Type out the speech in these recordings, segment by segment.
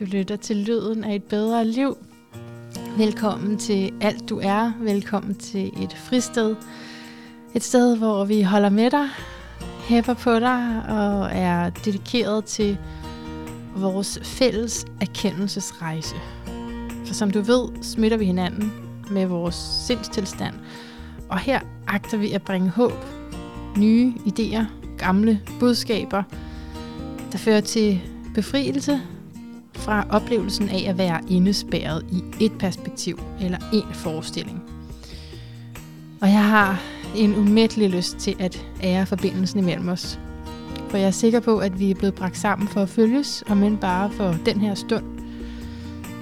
Du lytter til lyden af et bedre liv. Velkommen til alt du er. Velkommen til et fristed. Et sted, hvor vi holder med dig, hæpper på dig og er dedikeret til vores fælles erkendelsesrejse. For som du ved, smitter vi hinanden med vores sindstilstand. Og her agter vi at bringe håb, nye idéer, gamle budskaber, der fører til befrielse fra oplevelsen af at være indespærret i et perspektiv eller en forestilling. Og jeg har en umættelig lyst til at ære forbindelsen imellem os. For jeg er sikker på, at vi er blevet bragt sammen for at følges, og men bare for den her stund.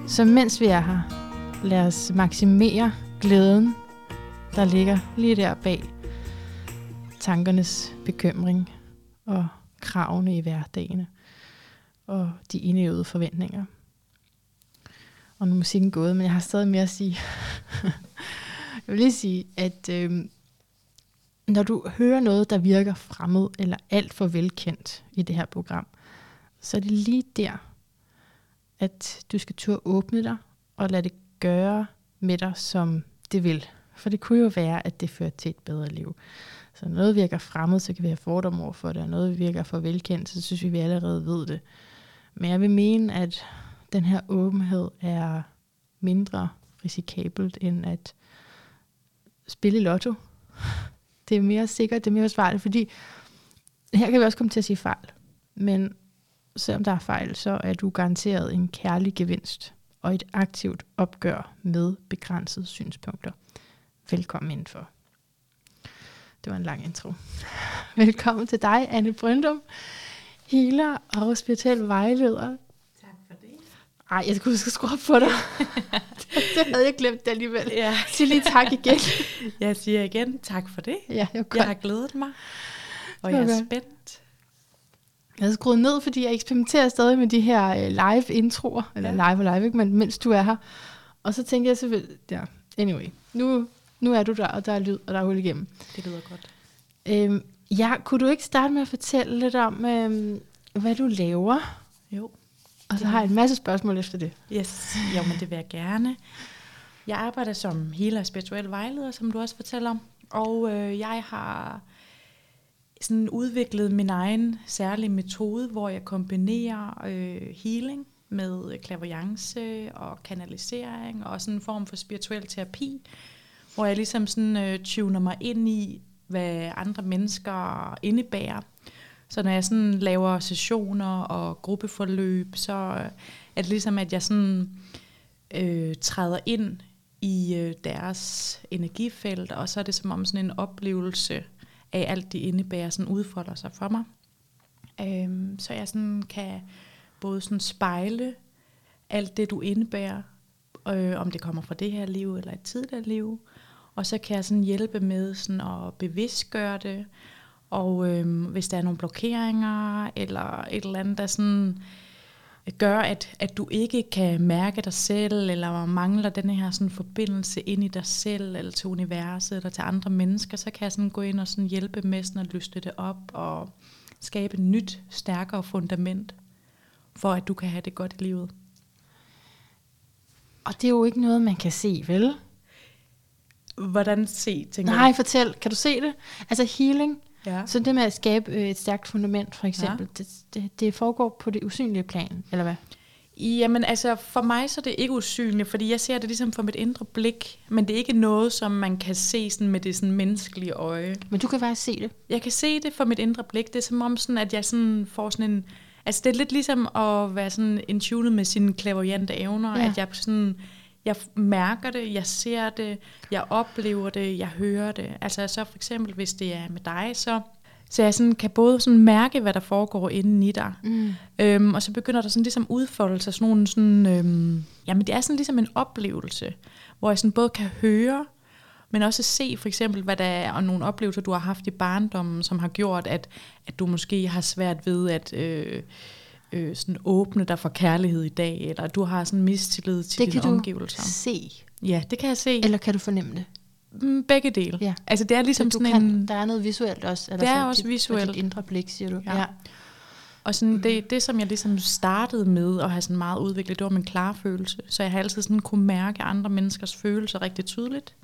Så mens vi er her, lad os maksimere glæden, der ligger lige der bag tankernes bekymring og kravene i hverdagene og de indøvede forventninger. Og nu er musikken gået, men jeg har stadig mere at sige. jeg vil lige sige, at øh, når du hører noget, der virker fremmed eller alt for velkendt i det her program, så er det lige der, at du skal turde åbne dig og lade det gøre med dig, som det vil. For det kunne jo være, at det fører til et bedre liv. Så noget virker fremmed, så kan vi have fordomme over for det, og noget virker for velkendt, så synes vi, vi allerede ved det. Men jeg vil mene, at den her åbenhed er mindre risikabelt end at spille lotto. Det er mere sikkert, det er mere forsvarligt, fordi her kan vi også komme til at sige fejl. Men selvom der er fejl, så er du garanteret en kærlig gevinst og et aktivt opgør med begrænsede synspunkter. Velkommen indenfor. Det var en lang intro. Velkommen til dig, Anne Brøndum healer og spirituel vejleder. Tak for det. Ej, jeg skulle huske at skrue op for dig. det havde jeg glemt det alligevel. Ja. Sig lige tak igen. jeg siger igen tak for det. Ja, jeg, jeg har glædet mig, og jeg er spændt. Jeg har skruet ned, fordi jeg eksperimenterer stadig med de her øh, live introer, eller ja. live og live, ikke? men mens du er her. Og så tænker jeg selvfølgelig, ja, anyway, nu, nu er du der, og der er lyd, og der er hul igennem. Det lyder godt. Øhm, Ja, kunne du ikke starte med at fortælle lidt om, øh, hvad du laver? Jo. Og så har jeg en masse spørgsmål efter det. Yes, jo, men det vil jeg gerne. Jeg arbejder som healer og spirituel vejleder, som du også fortæller om. Og øh, jeg har sådan udviklet min egen særlige metode, hvor jeg kombinerer øh, healing med klaverjance og kanalisering og sådan en form for spirituel terapi, hvor jeg ligesom sådan øh, tuner mig ind i, hvad andre mennesker indebærer. Så når jeg sådan laver sessioner og gruppeforløb, så er det ligesom, at jeg sådan øh, træder ind i øh, deres energifelt, og så er det som om sådan en oplevelse af alt det indebærer, sådan udfolder sig for mig. Øh, så jeg sådan kan både sådan spejle alt det, du indebærer, øh, om det kommer fra det her liv eller et tidligere liv, og så kan jeg sådan hjælpe med sådan at bevidstgøre det, og øh, hvis der er nogle blokeringer, eller et eller andet, der sådan øh, gør, at, at du ikke kan mærke dig selv, eller mangler den her sådan forbindelse ind i dig selv, eller til universet, eller til andre mennesker, så kan jeg sådan gå ind og sådan hjælpe med sådan at løsne det op, og skabe et nyt, stærkere fundament, for at du kan have det godt i livet. Og det er jo ikke noget, man kan se, vel? Hvordan se, tænker Nej, du? fortæl. Kan du se det? Altså healing. Ja. Så det med at skabe øh, et stærkt fundament, for eksempel, ja. det, det, det foregår på det usynlige plan, eller hvad? Jamen altså, for mig så er det ikke usynligt, fordi jeg ser det ligesom for mit indre blik, men det er ikke noget, som man kan se sådan med det sådan menneskelige øje. Men du kan bare se det? Jeg kan se det for mit indre blik. Det er som om sådan, at jeg sådan får sådan en... Altså det er lidt ligesom at være sådan in med sine klaverjante evner, ja. at jeg sådan jeg mærker det, jeg ser det, jeg oplever det, jeg hører det. Altså så for eksempel, hvis det er med dig, så så jeg sådan, kan både sådan mærke, hvad der foregår inden i dig, mm. øhm, og så begynder der sådan ligesom udfolde sig sådan nogle, sådan, øhm, jamen det er sådan ligesom en oplevelse, hvor jeg sådan både kan høre, men også se for eksempel, hvad der er, og nogle oplevelser, du har haft i barndommen, som har gjort, at, at du måske har svært ved at... Øh, øh, sådan åbne dig for kærlighed i dag, eller du har sådan mistillid til det dine omgivelser. Det kan du se. Ja, det kan jeg se. Eller kan du fornemme det? Mm, begge dele. Ja. Altså det er ligesom så sådan kan, en... Der er noget visuelt også. Er der, der er også dit, visuelt. Dit indre blik, siger du. Ja. ja. Og sådan det, det, som jeg ligesom startede med at have sådan meget udviklet, det var min klare følelse. Så jeg har altid sådan kunne mærke andre menneskers følelser rigtig tydeligt.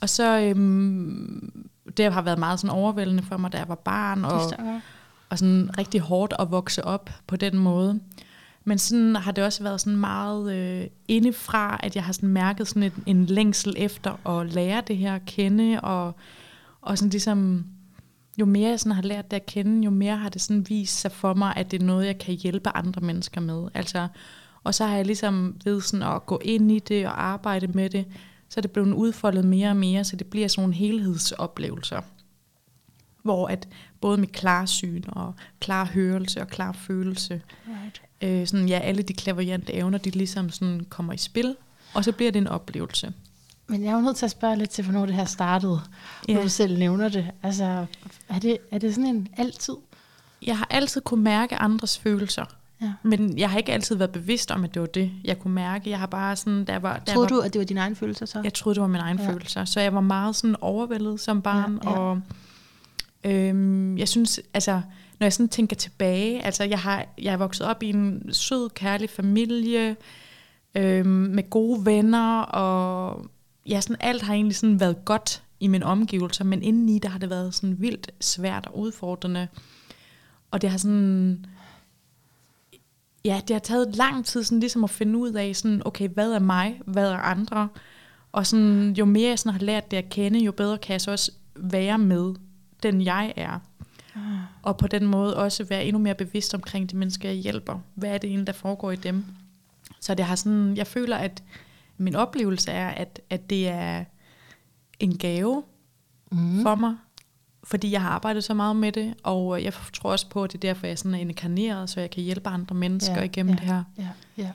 Og så, øhm, det har været meget sådan overvældende for mig, da jeg var barn, og, og sådan rigtig hårdt at vokse op på den måde. Men sådan har det også været sådan meget øh, indefra, at jeg har sådan mærket sådan en, en længsel efter at lære det her at kende, og, og sådan ligesom, jo mere jeg sådan har lært det at kende, jo mere har det sådan vist sig for mig, at det er noget, jeg kan hjælpe andre mennesker med. Altså, og så har jeg ligesom ved sådan at gå ind i det og arbejde med det, så er det blevet udfoldet mere og mere, så det bliver sådan nogle helhedsoplevelser. Hvor at både med klarsyn og klar hørelse og klar følelse, right. øh, sådan, ja, alle de klaverjante evner, de ligesom sådan kommer i spil, og så bliver det en oplevelse. Men jeg er jo nødt til at spørge lidt til, hvornår det her startede, ja. når du selv nævner det. Altså, er det, er det sådan en altid? Jeg har altid kunne mærke andres følelser. Ja. Men jeg har ikke altid været bevidst om, at det var det, jeg kunne mærke. Jeg har bare sådan, der var... Der troede var, du, at det var dine egne følelser så? Jeg troede, det var mine egne ja. følelser. Så jeg var meget sådan overvældet som barn, ja, ja. og øhm, jeg synes, altså, når jeg sådan tænker tilbage, altså jeg har, jeg er vokset op i en sød, kærlig familie, øhm, med gode venner, og ja, sådan alt har egentlig sådan været godt i mine omgivelser, men indeni, der har det været sådan vildt svært og udfordrende. Og det har sådan ja, det har taget lang tid sådan ligesom at finde ud af, sådan, okay, hvad er mig, hvad er andre? Og sådan, jo mere jeg sådan har lært det at kende, jo bedre kan jeg så også være med den jeg er. Ah. Og på den måde også være endnu mere bevidst omkring de mennesker, jeg hjælper. Hvad er det egentlig, der foregår i dem? Så det har sådan, jeg føler, at min oplevelse er, at, at det er en gave mm. for mig, fordi jeg har arbejdet så meget med det, og jeg tror også på, at det er derfor, jeg sådan er inkarneret, så jeg kan hjælpe andre mennesker ja, igennem ja, det her. Ja, ja.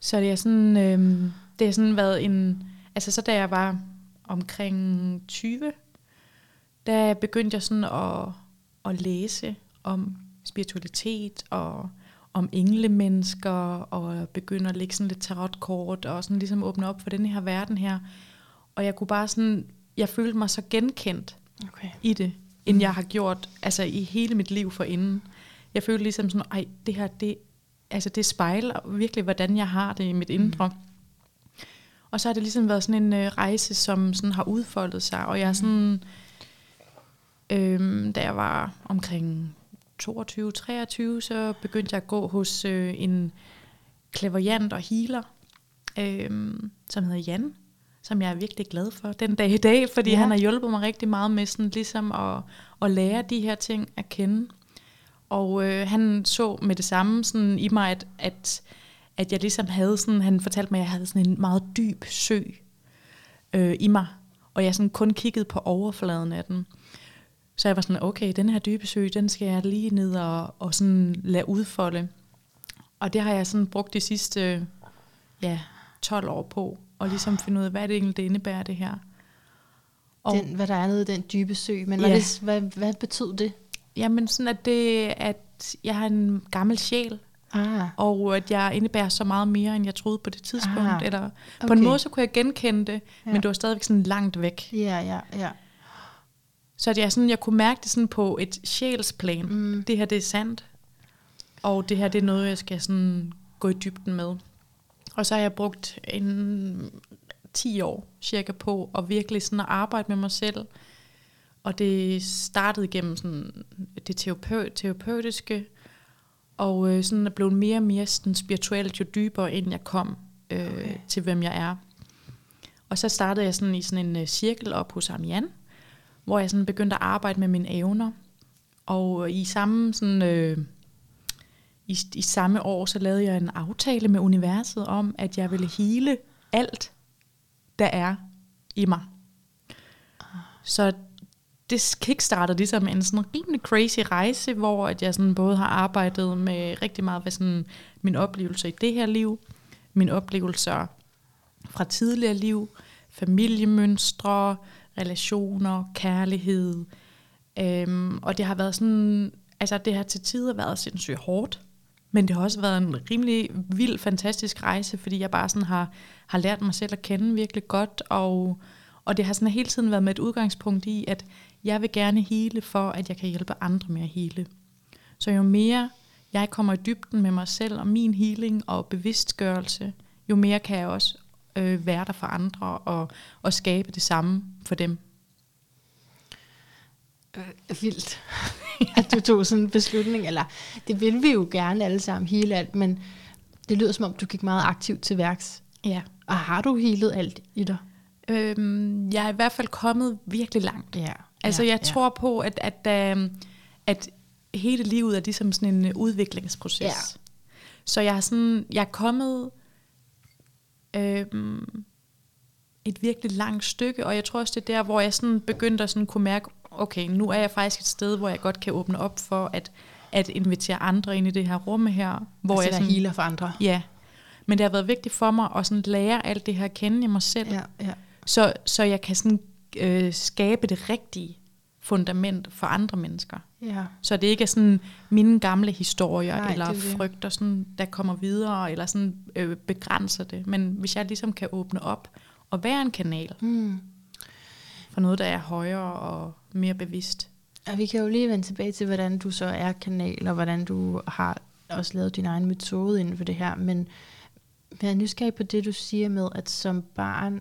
Så det er sådan, øh, det har sådan været en, altså så da jeg var omkring 20, der begyndte jeg sådan at, at læse om spiritualitet og om englemennesker, og begynde at lægge sådan lidt tarotkort, og sådan ligesom åbne op for den her verden her. Og jeg kunne bare sådan, jeg følte mig så genkendt okay. i det, end jeg har gjort altså i hele mit liv forinden. Jeg følte ligesom sådan, ej, det her, det, altså det spejler virkelig, hvordan jeg har det i mit indre. Mm. Og så har det ligesom været sådan en øh, rejse, som sådan har udfoldet sig, og jeg er sådan, øh, da jeg var omkring 22-23, så begyndte jeg at gå hos øh, en klaverjant og healer, øh, som hedder Jan, som jeg er virkelig glad for den dag i dag, fordi ja. han har hjulpet mig rigtig meget med sådan ligesom at, at lære de her ting at kende. Og øh, han så med det samme sådan i mig, at, at, at jeg ligesom havde sådan, han fortalte mig, at jeg havde sådan en meget dyb sø øh, i mig, og jeg sådan kun kiggede på overfladen af den. Så jeg var sådan, okay, den her dybe sø, den skal jeg lige ned og, og sådan lade udfolde. Og det har jeg sådan brugt de sidste ja, 12 år på, og ligesom finde ud af, hvad det egentlig indebærer det her. Og den, hvad der er nede i den dybe sø, men ja. hvad, det, hvad, hvad betyder det? Jamen sådan, at, det, at jeg har en gammel sjæl, ah. og at jeg indebærer så meget mere, end jeg troede på det tidspunkt. Ah. Eller okay. på en måde, så kunne jeg genkende det, ja. men det var stadigvæk sådan langt væk. Ja, ja, ja. Så at jeg, sådan, jeg kunne mærke det sådan på et sjælsplan. Mm. Det her, det er sandt. Og det her, det er noget, jeg skal sådan gå i dybden med. Og så har jeg brugt en 10 år cirka på at virkelig sådan at arbejde med mig selv. Og det startede gennem sådan det terapeut, terapeutiske, og øh, sådan er blevet mere og mere sådan spirituelt, jo dybere ind jeg kom øh, okay. til, hvem jeg er. Og så startede jeg sådan i sådan en uh, cirkel op hos Amian, hvor jeg sådan begyndte at arbejde med mine evner. Og øh, i samme sådan, øh, i, i samme år, så lavede jeg en aftale med universet om, at jeg ville hele alt, der er i mig. Så det kickstartede ligesom en sådan rimelig crazy rejse, hvor at jeg sådan både har arbejdet med rigtig meget hvad sådan min oplevelse i det her liv, mine oplevelser fra tidligere liv, familiemønstre, relationer, kærlighed. Øhm, og det har været sådan, altså det har til tider været sindssygt hårdt, men det har også været en rimelig vild, fantastisk rejse, fordi jeg bare sådan har, har lært mig selv at kende virkelig godt, og, og det har sådan hele tiden været med et udgangspunkt i, at jeg vil gerne hele for, at jeg kan hjælpe andre med at hele. Så jo mere jeg kommer i dybden med mig selv og min healing og bevidstgørelse, jo mere kan jeg også øh, være der for andre og, og skabe det samme for dem. Øh, vildt, at du tog sådan en beslutning. Eller det vil vi jo gerne alle sammen hele alt, men det lyder som om, du gik meget aktivt til værks. Ja. Og har du helet alt i dig? Øhm, jeg er i hvert fald kommet virkelig langt. Ja. Altså ja, jeg tror på, at, at, øh, at hele livet er ligesom sådan en udviklingsproces. Ja. Så jeg er sådan, jeg er kommet øh, et virkelig langt stykke, og jeg tror også, det er der, hvor jeg sådan begyndte at sådan kunne mærke, okay, nu er jeg faktisk et sted, hvor jeg godt kan åbne op for at, at invitere andre ind i det her rum her. Hvor altså, jeg sådan, healer for andre. Ja, men det har været vigtigt for mig at sådan lære alt det her at kende i mig selv, Ja, ja. så, så jeg kan sådan, øh, skabe det rigtige fundament for andre mennesker. Ja. Så det ikke er sådan mine gamle historier Nej, eller det det. frygter, sådan, der kommer videre, eller sådan øh, begrænser det. Men hvis jeg ligesom kan åbne op og være en kanal Hmm. for noget, der er højere og mere bevidst. Og vi kan jo lige vende tilbage til, hvordan du så er kanal, og hvordan du har også lavet din egen metode inden for det her. Men jeg er nysgerrig på det, du siger med, at som barn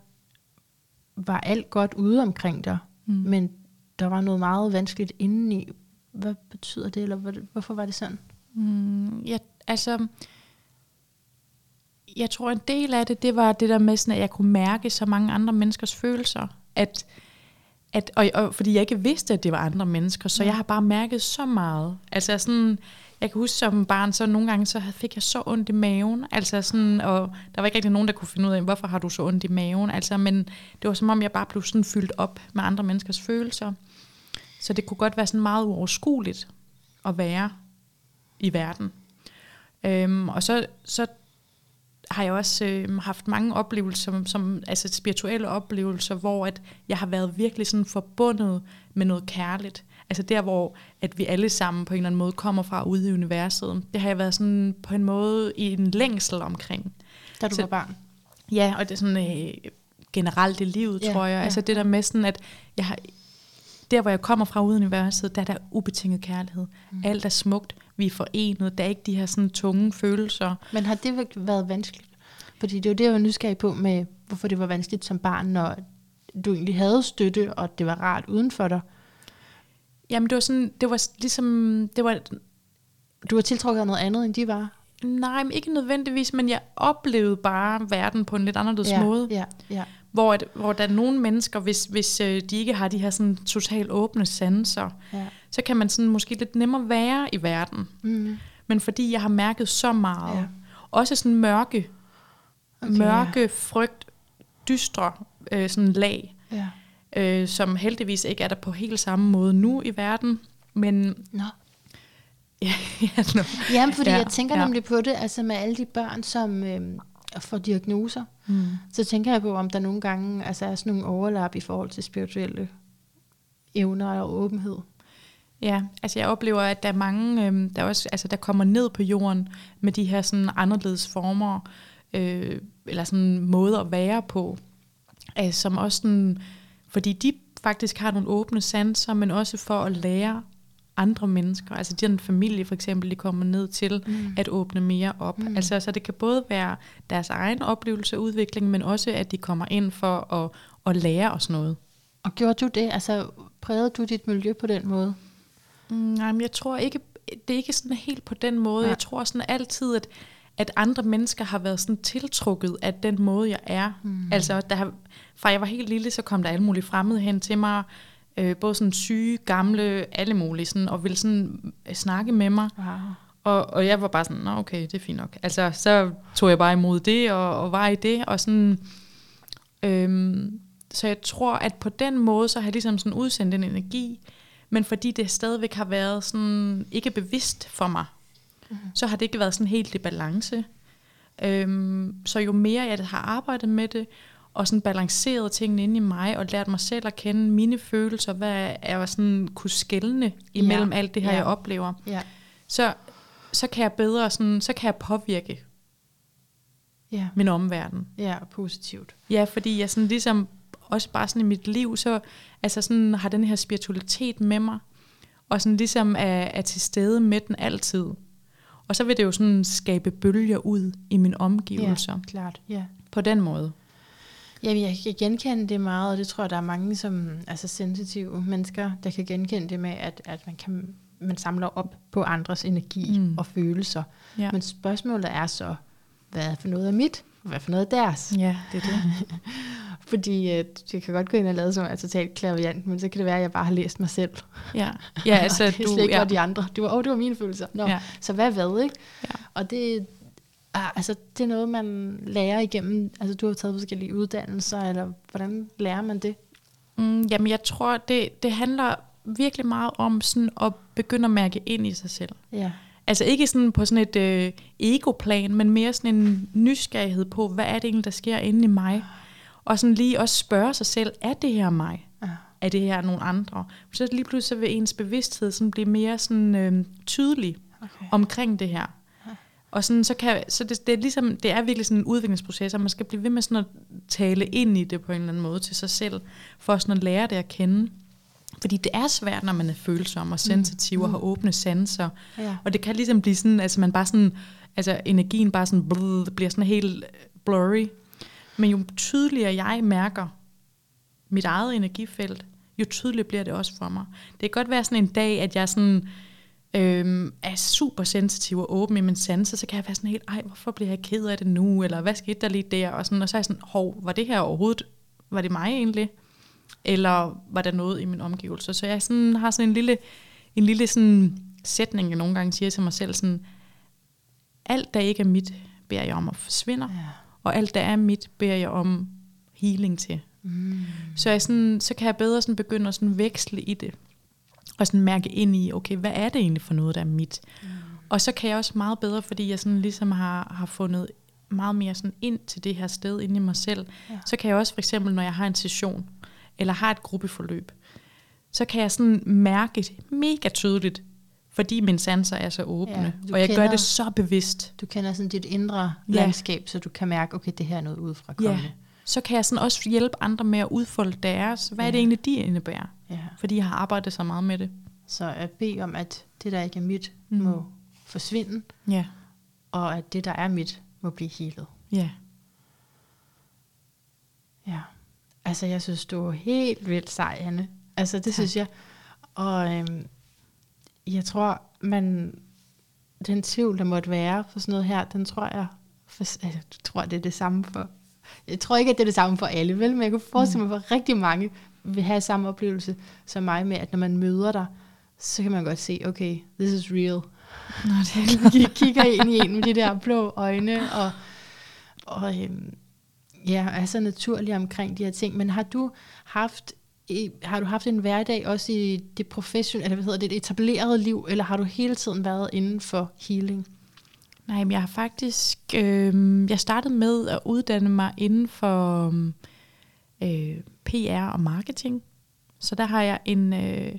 var alt godt ude omkring dig, Mm. men der var noget meget vanskeligt indeni. Hvad betyder det, eller hvor- hvorfor var det sådan? Mm, ja, altså, jeg tror en del af det, det var det der med, sådan, at jeg kunne mærke så mange andre menneskers følelser. At, at, og, og, fordi jeg ikke vidste, at det var andre mennesker, så Ja. jeg har bare mærket så meget. Altså sådan, jeg kan huske som barn, så nogle gange så fik jeg så ondt i maven. Altså sådan, og der var ikke rigtig nogen, der kunne finde ud af, hvorfor har du så ondt i maven. Altså, men det var som om, jeg bare blev sådan fyldt op med andre menneskers følelser. Så det kunne godt være sådan meget uoverskueligt at være i verden. Øhm, og så, så har jeg også øh, haft mange oplevelser, som, som, altså spirituelle oplevelser, hvor at jeg har været virkelig sådan forbundet med noget kærligt. Altså der, hvor at vi alle sammen på en eller anden måde kommer fra ude i universet. Det har jeg været sådan på en måde i en længsel omkring. Da du Så- var barn? Ja, og det er sådan øh, generelt i livet, Ja, tror jeg. Ja. Altså det der med sådan, at jeg har, der, hvor jeg kommer fra ude universet, der er der ubetinget kærlighed. Mm. Alt er smukt, vi er forenet, der er ikke de her sådan tunge følelser. Men har det været vanskeligt? Fordi det var det, jeg var nysgerrig på med, hvorfor det var vanskeligt som barn, når du egentlig havde støtte, og det var rart uden for dig. Jamen det var sådan, det var ligesom, det var, Du var tiltrukket af noget andet, end de var. nej, men ikke nødvendigvis, men jeg oplevede bare verden på en lidt anderledes ja, måde. Ja, ja. Hvor, at, hvor der er nogle mennesker, hvis, hvis øh, de ikke har de her sådan totalt åbne sanser, ja. så kan man sådan måske lidt nemmere være i verden. Mm. Men fordi jeg har mærket så meget, Ja. ja. også sådan mørke, Okay, mørke, frygt, dystre øh, sådan lag, Ja. øh, som heldigvis ikke er der på helt samme måde nu i verden. Men Nå. ja, ja, no. Jamen, fordi ja, Ja, jeg tænker ja. nemlig på det, altså med alle de børn, som øh, får diagnoser, mm. så tænker jeg på, om der nogle gange altså, er sådan nogle overlap i forhold til spirituelle evner og åbenhed. Ja, altså jeg oplever, at der er mange, øh, der også, altså der kommer ned på jorden med de her sådan anderledes former, øh, eller sådan måder at være på, øh, som også sådan, fordi de faktisk har nogle åbne sanser, men også for at lære andre mennesker, altså den familie for eksempel, de kommer ned til Mm. at åbne mere op. Mm. Altså så det kan både være deres egen oplevelse og udvikling, men også at de kommer ind for at, at lære os noget. Og gjorde du det? Altså, prægede du dit miljø på den måde? Mm, Nej, men jeg tror ikke, det er ikke sådan helt på den måde. Nej. Nej. Jeg tror sådan altid, at, at andre mennesker har været sådan tiltrukket af den måde, jeg er. Mm. Altså, der har, fra jeg var helt lille, så kom der alle mulige fremmede hen til mig, øh, både sådan syge, gamle, alle mulige, sådan, og ville sådan øh, snakke med mig. Wow. Og, og jeg var bare sådan, Nå, okay, det er fint nok. Altså, så tog jeg bare imod det, og, og var i det, og sådan... Øhm, så jeg tror, at på den måde, så har jeg ligesom sådan udsendt en energi, men fordi det stadigvæk har været sådan ikke bevidst for mig, Mhm. mm. så har det ikke været sådan helt i balance. Øhm, så jo mere jeg har arbejdet med det, og sådan balanceret tingene inde i mig, og lært mig selv at kende mine følelser, hvad er sådan kunne skælne imellem Ja, alt det her, ja. jeg oplever, Ja. så, så kan jeg bedre sådan, så kan jeg påvirke Ja. min omverden. ja, positivt. Ja, fordi jeg sådan ligesom, også bare sådan i mit liv, så altså sådan har den her spiritualitet med mig, og sådan ligesom er, er til stede med den altid. Og så vil det jo sådan skabe bølger ud i mine omgivelser. Ja, klart. Ja. På den måde. Jamen, jeg kan genkende det meget, og det tror jeg, der er mange som altså sensitive mennesker, der kan genkende det med, at, at man, kan, man samler op på andres energi Mm. og følelser. Ja. Men spørgsmålet er så, hvad er for noget af mit, og hvad er for noget af deres? Ja, det er det. Fordi øh, jeg kan godt gå ind og lade som er totalt klaviant, men så kan det være, at jeg bare har læst mig selv. Ja, ja altså det er slet ikke Ja, de andre. Det var, åh, oh, det var mine følelser. Nå, ja. så hvad hvad, ikke? Ja. Og det, ah, altså, det er noget, man lærer igennem, altså du har taget forskellige uddannelser, eller hvordan lærer man det? mm, jamen, jeg tror, det, det handler virkelig meget om sådan at begynde at mærke ind i sig selv. Ja. Altså ikke sådan på sådan et øh, egoplan, men mere sådan en nysgerrighed på, hvad er det egentlig, der sker inde i mig? Og sådan lige også spørge sig selv, er det her mig? Ja. Er det her nogle andre? Så lige pludselig vil ens bevidsthed sådan blive mere sådan, øh, tydelig Okay. omkring det her. Og sådan, så, kan, så det, det, er ligesom, det er virkelig sådan en udviklingsproces, og man skal blive ved med sådan at tale ind i det på en eller anden måde til sig selv, for sådan at lære det at kende. Fordi det er svært, når man er følsom og sensitiv mm. og har åbne sanser. Ja. Og det kan ligesom blive sådan, altså man bare sådan, altså energien bare sådan, blød, bliver sådan helt blurry. Men jo tydeligere jeg mærker mit eget energifelt, jo tydeligere bliver det også for mig. Det kan godt være sådan en dag, at jeg sådan, øhm, er super sensitiv og åben i min sanser, så kan jeg være sådan helt, ej, hvorfor bliver jeg ked af det nu, eller hvad skete der lige der, og, sådan, og så er jeg sådan, hov, var det her overhovedet, var det mig egentlig, eller var der noget i min omgivelser, så jeg sådan, har sådan en lille, en lille sådan sætning, jeg nogle gange siger til mig selv, sådan, alt der ikke er mit, beder jeg om at forsvinde, Ja. og alt der er mit, beder jeg om healing til. Mm. Så, jeg sådan, så kan jeg bedre sådan begynde at sådan veksle i det. Og sådan mærke ind i, okay, hvad er det egentlig for noget, der er mit? Mm. Og så kan jeg også meget bedre, fordi jeg sådan ligesom har, har fundet meget mere sådan ind til det her sted inde i mig selv. Ja. Så kan jeg også for eksempel, når jeg har en session, eller har et gruppeforløb, så kan jeg sådan mærke mega tydeligt, fordi mine sanser er så åbne. Ja, Ja, og jeg gør kender- det så bevidst. Du kender sådan dit indre Ja. ja. landskab, så du kan mærke, okay, det her er noget udefra kommende. Så kan jeg sådan også hjælpe andre med at udfolde deres. Hvad er det Ja. egentlig, de indebærer? Ja. Fordi jeg har arbejdet så meget med det. Så at bede om, at det, der ikke er mit, Mm. må forsvinde, Ja, og at det, der er mit, må blive healet. ja. Ja. Altså, jeg synes, du er helt vildt sej, Anne. Altså, det Tak. synes jeg. Og øhm, jeg tror, man, den tvivl, der måtte være for sådan noget her, den tror jeg, for, altså, jeg tror, det er det samme for, jeg tror ikke, at det er det samme for alle, vel? Men jeg kunne forestille mig, at rigtig mange vil have samme oplevelse som mig med, at når man møder dig, så kan man godt se, okay, this is real. Nå, det Vi kigger ind i en med de der blå øjne, og, og øhm, ja, er så naturlig omkring de her ting. Men har du haft har du haft en hverdag også i det professionelle, eller hvad hedder det, det etablerede liv, eller har du hele tiden været inden for healing? Nej, men jeg har faktisk... Øh, jeg startede med at uddanne mig inden for øh, PR og marketing. Så der har jeg en, øh,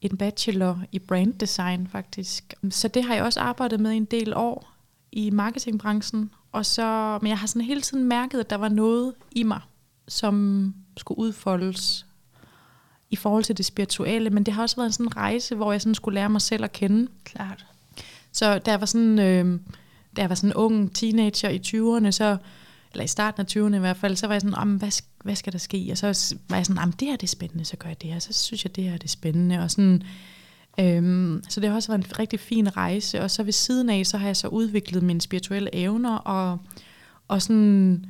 en bachelor i brand design faktisk. Så det har jeg også arbejdet med en del år i marketingbranchen. Og så, men jeg har sådan hele tiden mærket, at der var noget i mig, som skulle udfoldes i forhold til det spirituelle. Men det har også været sådan en rejse, hvor jeg sådan skulle lære mig selv at kende. Klart. Så da jeg var sådan, øh, da jeg var sådan en ung teenager i 20'erne, så, eller i starten af 20'erne i hvert fald, så var jeg sådan, "Jamen, hvad, hvad skal der ske? Og så var jeg sådan, "Jamen, det her det er spændende, så gør jeg det her. Så synes jeg, det her det er spændende. Og sådan, øhm, så det har også været en rigtig fin rejse. Og så ved siden af, så har jeg så udviklet mine spirituelle evner, og, og sådan,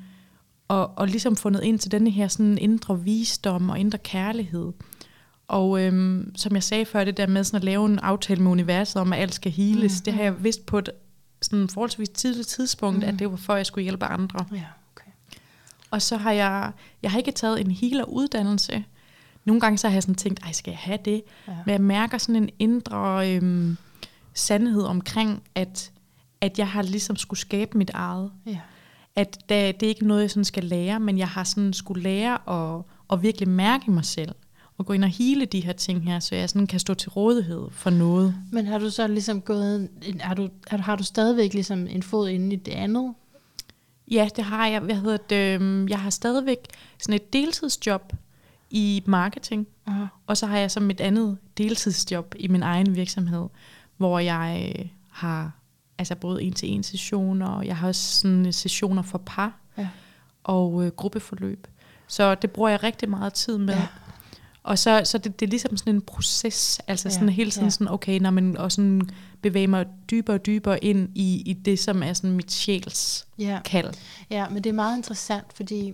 og, og ligesom fundet ind til denne her sådan indre visdom og indre kærlighed. Og øhm, som jeg sagde før, det der med sådan at lave en aftale med universet om, at alt skal heales, mm. det har jeg vidst på et sådan forholdsvis tidligt tidspunkt, mm. at det var for, at jeg skulle hjælpe andre. Ja, okay. Og så har jeg, jeg har ikke taget en healeruddannelse. Nogle gange så har jeg sådan tænkt, ej, skal jeg have det? Ja. Men jeg mærker sådan en indre øhm, sandhed omkring, at, at jeg har ligesom skulle skabe mit eget. Ja. At det, det er ikke noget, jeg sådan skal lære, men jeg har sådan skulle lære at, at virkelig mærke mig selv. Og gå ind og hele de her ting her, så jeg sådan kan stå til rådighed for noget. Men har du så ligesom gået, har du, har, du stadigvæk ligesom en fod inde i det andet? Ja, det har jeg. Hvad hedder det? øhm, Jeg har stadigvæk sådan et deltidsjob i marketing. Aha. Og så har jeg som et andet deltidsjob i min egen virksomhed, hvor jeg øh, har altså både en-til-en sessioner, og jeg har også sådan sessioner for par Ja. og øh, gruppeforløb. Så det bruger jeg rigtig meget tid med. Ja. Og så, så det, det er ligesom sådan en proces, altså Ja, sådan hele tiden ja. sådan, okay, når man og sådan bevæger mig dybere og dybere ind i, i det, som er sådan mit sjæls Ja. kald. ja, men det er meget interessant, fordi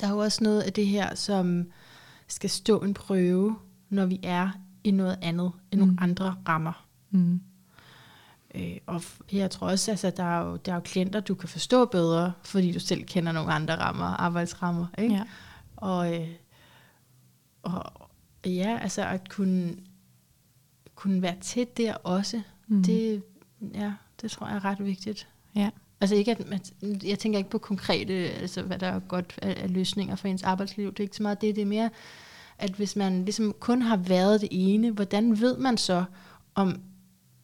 der er jo også noget af det her, som skal stå en prøve, når vi er i noget andet end nogle Mm. andre rammer. Mm. Øh, og jeg tror også, altså, der, er jo, der er jo klienter, du kan forstå bedre, fordi du selv kender nogle andre rammer, arbejdsrammer. Ikke? Ja. Og, øh, og ja, altså at kunne, kunne være tæt der også, Mm. det, ja, det tror jeg er ret vigtigt. Ja. Altså ikke at, man, jeg tænker ikke på konkrete, altså hvad der er godt af, af løsninger for ens arbejdsliv. Det er ikke så meget det, det er mere, at hvis man ligesom kun har været det ene, hvordan ved man så om,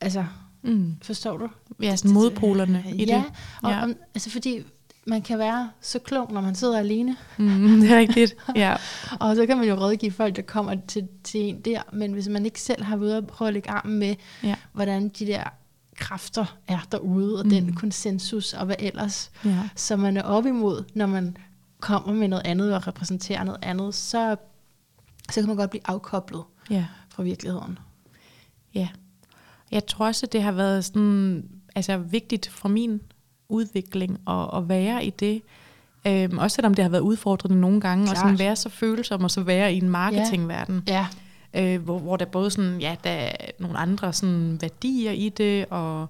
altså Mm. forstår du? Ja, sådan modpolerne i ja, det. Og, Ja. Om, altså fordi man kan være så klog, når man sidder alene, Mm, det er rigtigt. Ja. og så kan man jo rådgive folk, der kommer til, til en der, men hvis man ikke selv har været og prøve at lægge armen med, Ja. hvordan de der kræfter er derude, og mm. den konsensus, og hvad ellers, ja. som man er op imod, når man kommer med noget andet og repræsenterer noget andet, så, så kan man godt blive afkoblet Ja. fra virkeligheden. Ja. Jeg tror også, at det har været sådan, altså vigtigt for min udvikling at, at være i det. Øhm, også selvom det har været udfordrende nogle gange, Klart. og sådan være så følsom og så være i en marketingverden. Ja, øh, hvor, hvor der både sådan, ja, der er nogle andre sådan værdier i det, og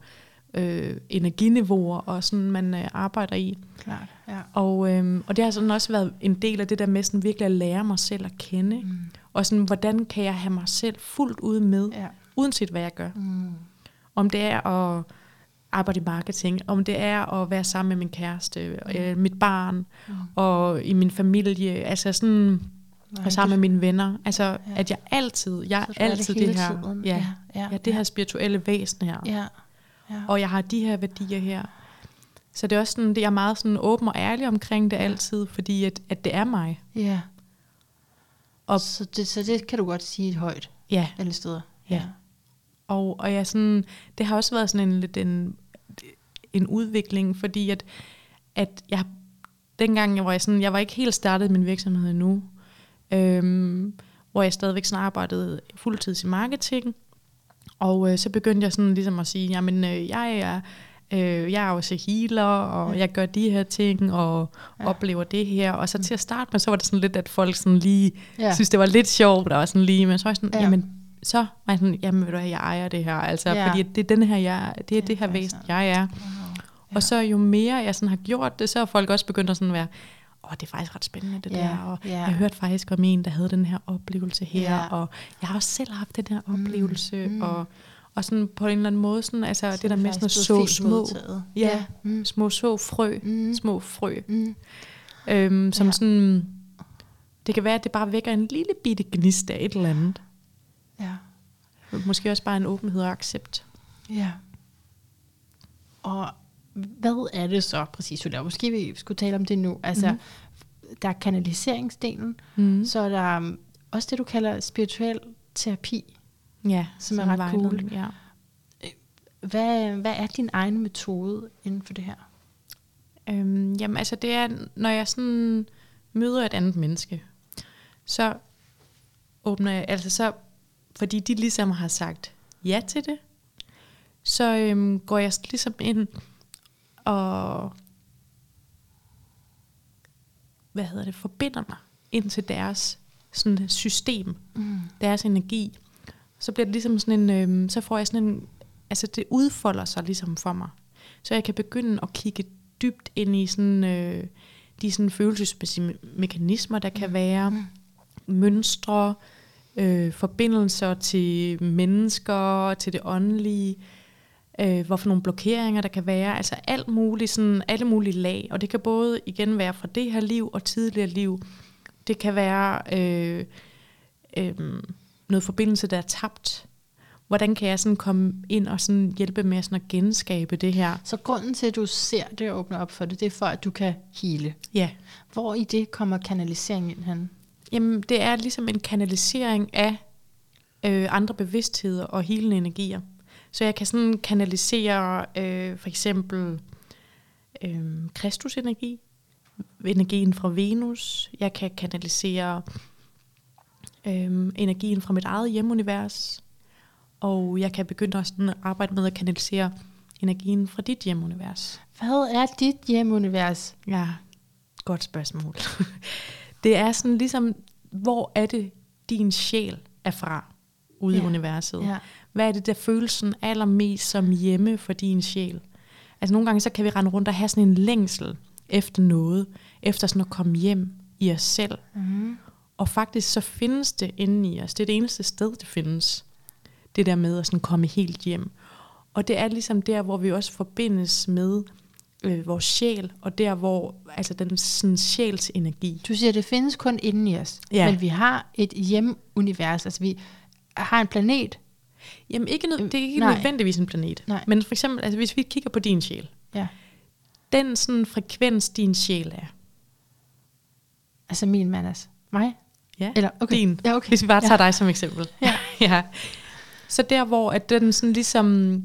øh, energiniveauer, og sådan man øh, arbejder i. klart. Ja. Og, øh, og det har sådan også været en del af det der med sådan virkelig at lære mig selv at kende, mm. og sådan, hvordan kan jeg have mig selv fuldt ud med, Ja. uanset hvad jeg gør. Mm. Om det er at arbejde i marketing, om det er at være sammen med min kæreste, øh, mit barn, Mm. og i min familie, altså sådan, Nej, og sammen med mine venner. Altså, Ja. at jeg altid, jeg er det altid hele det her, tiden. ja, Ja, ja, ja, det ja. her spirituelle væsen her. Ja. ja. Og jeg har de her værdier her. Så det er også sådan, det er meget sådan åben og ærlig omkring det altid, fordi at, at det er mig. ja. Og- så, det, så det kan du godt sige højt Ja, alle steder. Ja. og, og jeg sådan, det har også været sådan en lidt en, en udvikling, fordi at, at jeg, dengang jeg var, jeg sådan, jeg var ikke helt startet min virksomhed endnu, øhm, hvor jeg stadigvæk sådan arbejdede fuldtids i marketing, og øh, så begyndte jeg sådan ligesom at sige, jamen øh, jeg er øh, jeg er også healer, og Ja. jeg gør de her ting, og Ja. ja. oplever det her. Og så til at starte med, så var det sådan lidt, at folk sådan lige Ja. ja. synes, det var lidt sjovt, og sådan lige, men så var jeg sådan, Ja. ja. jamen, så var jeg sådan, jamen ved du hvad, jeg ejer det her, altså, Ja. ja. fordi det er den her, jeg, det er Det det, er her væsen, jeg er. Ja. Og så jo mere jeg sådan har gjort det, så har folk også begyndt at sådan være, åh, det er faktisk ret spændende det Ja, der, og ja. jeg har hørt faktisk om en, der havde den her oplevelse her, Ja. og jeg har også selv haft den her Mm, oplevelse, mm. og, og sådan på en eller anden måde, sådan, altså Så det der er med sådan at så små, modtaget. ja, Ja. Mm. små så frø, Mm. små frø, Mm. øhm, som ja. sådan, det kan være, at det bare vækker en lille bitte gnist af et eller andet. Ja. Måske også bare en åbenhed og accept. Ja. Og hvad er det så præcis, Julia? Måske vi skulle tale om det nu. Altså, Mhm. der er kanaliseringsdelen, Mm. så er der um, også det, du kalder spirituel terapi. Ja, Som er ret cool. Ja. Hvad, hvad er din egen metode inden for det her? Øhm, jamen altså det er, når jeg sådan møder et andet menneske, så åbner jeg, altså så, fordi de ligesom har sagt ja til det, så øhm, går jeg ligesom ind og, hvad hedder det, forbinder mig ind til deres sådan system, Mm. deres energi. Så bliver det ligesom sådan en, øhm, så får jeg sådan en, altså det udfolder sig ligesom for mig. Så jeg kan begynde at kigge dybt ind i sådan, øh, de sådan følelsesmæssige me- mekanismer, der kan være, Mm. mønstre, øh, forbindelser til mennesker, til det åndelige, øh, hvorfor nogle blokeringer der kan være, altså alt muligt, sådan alle mulige lag, og det kan både igen være fra det her liv og tidligere liv. Det kan være øh, øh, noget forbindelse, der er tabt. Hvordan kan jeg sådan komme ind og sådan hjælpe med sådan at genskabe det her? Så grunden til, at du ser det og åbner op for det, det er for, at du kan hele. Ja, Hvor i det kommer kanalisering ind hen? Jamen, det er ligesom en kanalisering af øh, andre bevidstheder og helende energier. Så jeg kan sådan kanalisere øh, for eksempel øh, Kristusenergi, energien fra Venus. Jeg kan kanalisere øh, energien fra mit eget hjemunivers. Og jeg kan begynde også at arbejde med at kanalisere energien fra dit hjemunivers. Hvad er dit hjemunivers? Ja, godt spørgsmål. det er sådan ligesom, hvor er det, din sjæl er fra ude ja. i universet? Ja. Hvad er det, der føles sådan allermest som hjemme for din sjæl? Altså nogle gange, så kan vi rende rundt og have sådan en længsel efter noget, efter sådan at komme hjem i os selv. Mm. Og faktisk så findes det inde i os. Det er det eneste sted, det findes. Det der med at sådan komme helt hjem. Og det er ligesom der, hvor vi også forbindes med øh, vores sjæl, og der, hvor altså den sådan, sjæls energi. Du siger, det findes kun inde i os. Ja. Men vi har et hjemunivers. Altså vi har en planet. Jamen, ikke nød, det er ikke Nej. nødvendigvis en planet. Nej. Men for eksempel, altså, hvis vi kigger på din sjæl, Ja. den sådan frekvens, din sjæl er, Altså min mandas. Mig? ja, Eller, okay. din, Ja, okay. hvis vi bare tager ja. dig som eksempel. Ja. ja. Så der, hvor at den sådan ligesom...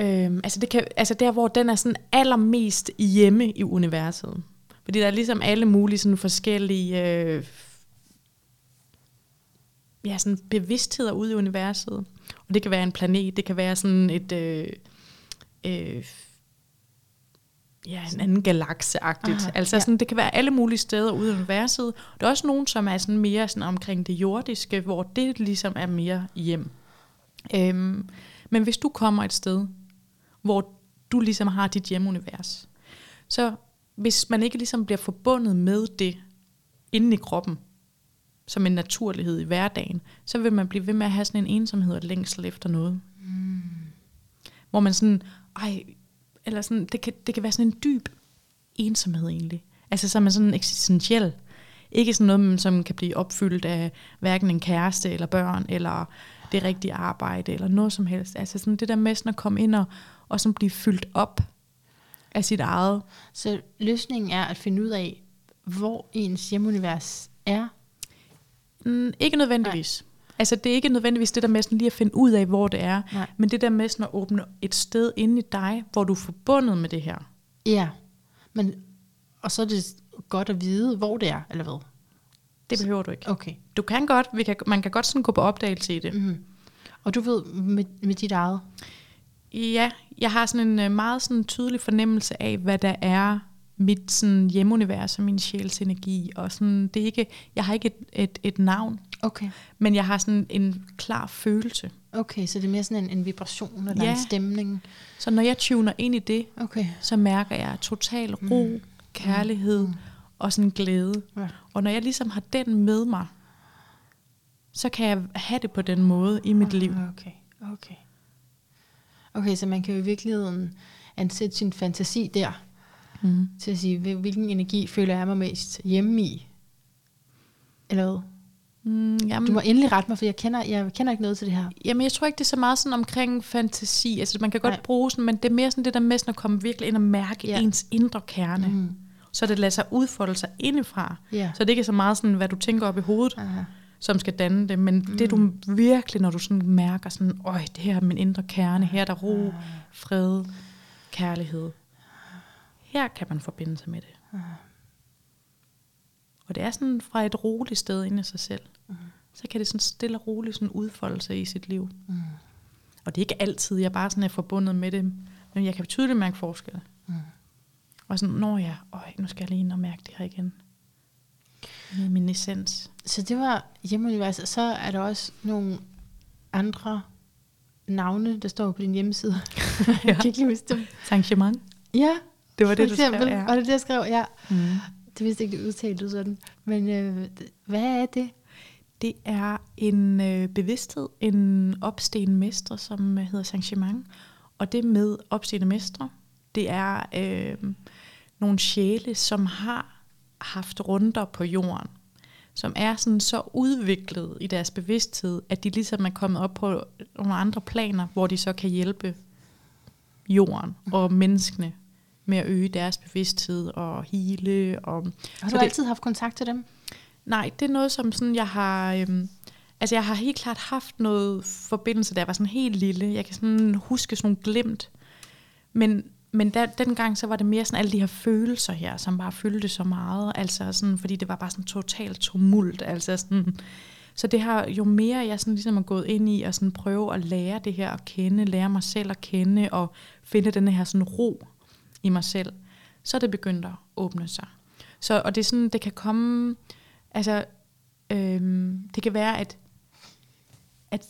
Øhm, altså, det kan, altså der, hvor den er sådan allermest hjemme i universet. Fordi der er ligesom alle mulige sådan forskellige øh, ja, sådan bevidstheder ude i universet. Og det kan være en planet, det kan være sådan et... Øh, øh, ja, en anden galakseagtigt. Aha, altså ja. sådan, det kan være alle mulige steder ude i universet. Der er også nogen, som er sådan mere sådan omkring det jordiske, hvor det ligesom er mere hjem. Øhm, men hvis du kommer et sted, hvor du ligesom har dit hjemunivers, så hvis man ikke ligesom bliver forbundet med det inde i kroppen, som en naturlighed i hverdagen, så vil man blive ved med at have sådan en ensomhed og længsel efter noget. Mm. Hvor man sådan, ej, eller sådan, det kan, det kan være sådan en dyb ensomhed egentlig. Altså så er man sådan eksistentiel. Ikke sådan noget, som kan blive opfyldt af hverken en kæreste eller børn, eller det rigtige arbejde, eller noget som helst. Altså sådan det der med sådan at komme ind og, og sådan blive fyldt op af sit eget. Så løsningen er at finde ud af, hvor ens hjemunivers er. Mm, ikke nødvendigvis. Nej. Altså det er ikke nødvendigvis det der med sådan lige at finde ud af, hvor det er. Nej. Men det der med sådan at åbne et sted inde i dig, hvor du er forbundet med det her. Ja. Men, og så er det godt at vide, hvor det er, eller hvad? Det behøver du ikke. Okay. Du kan godt, vi kan, man kan godt sådan gå på opdagelse i det. Mm. Og du ved med, med dit eget. Ja, jeg har sådan en øh, meget sådan tydelig fornemmelse af, hvad der er mit sådan hjemmeunivers og min sjæls energi. Og sådan, det er ikke, jeg har ikke et, et, et navn, Okay. men jeg har sådan en klar følelse. Okay, så det er mere sådan en, en vibration eller Ja. en stemning. Så når jeg tuner ind i det, Okay. så mærker jeg total ro, mm. kærlighed Mm. og sådan glæde. Ja. Og når jeg ligesom har den med mig, så kan jeg have det på den måde i mit liv. Okay, okay. Okay, så man kan jo i virkeligheden ansætte sin fantasi der, Mm. til at sige, hvil- hvilken energi føler jeg mig mest hjemme i? Eller hvad? Mm, jamen, Du må endelig rette mig, for jeg kender, jeg kender ikke noget til det her. Jamen, jeg tror ikke, det er så meget sådan omkring fantasi. Altså, man kan godt Nej. bruge sådan, men det er mere sådan det der med sådan at komme virkelig ind og mærke Ja. ens indre kerne. Mm. Mm. Så det lader sig udfolde sig indefra. Ja. Så det ikke er så meget sådan, hvad du tænker op i hovedet, Aha. som skal danne det. Men mm. det du virkelig, når du sådan mærker sådan, øj, det her er min indre kerne. Her er der ro, fred, kærlighed. Her kan man forbinde sig med det. Og det er sådan fra et roligt sted inde i sig selv. Mm. Så kan det sådan stille og roligt sådan udfolde sig i sit liv. Mm. Og det er ikke altid, jeg bare sådan er forbundet med det, men jeg kan tydeligt mærke forskel. Mm. Og sådan, når jeg, øj, nu skal jeg lige ind og mærke det her igen. Med min essens. Så det var hjemmeuniverset. Så er der også nogle andre navne, der står på din hjemmeside. jeg kan ikke lige huske dem. Saint-Germain. Ja, Det var det, for du skrev, ja. Var det det, jeg skrev? Ja. Mm. Det vidste ikke, det udtalte sådan. Men øh, hvad er det? Det er en øh, bevidsthed, en opstigende mestre, som øh, hedder Saint-Germain. Og det med opstigende mestre, det er øh, nogle sjæle, som har haft runder på jorden, som er sådan så udviklet i deres bevidsthed, at de ligesom er kommet op på nogle andre planer, hvor de så kan hjælpe jorden og menneskene med at øge deres bevidsthed og hele. Og, Har du det- altid haft kontakt til dem? Nej, det er noget, som sådan, jeg har... Øhm, Altså, jeg har helt klart haft noget forbindelse, da jeg var sådan helt lille. Jeg kan sådan huske sådan nogle glimt. Men, men der, dengang, så var det mere sådan alle de her følelser her, som bare fyldte så meget. Altså sådan, fordi det var bare sådan totalt tumult. Altså sådan, så det har jo mere, jeg sådan ligesom er gået ind i, og sådan prøve at lære det her at kende, lære mig selv at kende, og finde den her sådan ro i mig selv, så er det begyndt at åbne sig. Så, og det er sådan, det kan komme, altså, øhm, det kan være, at, at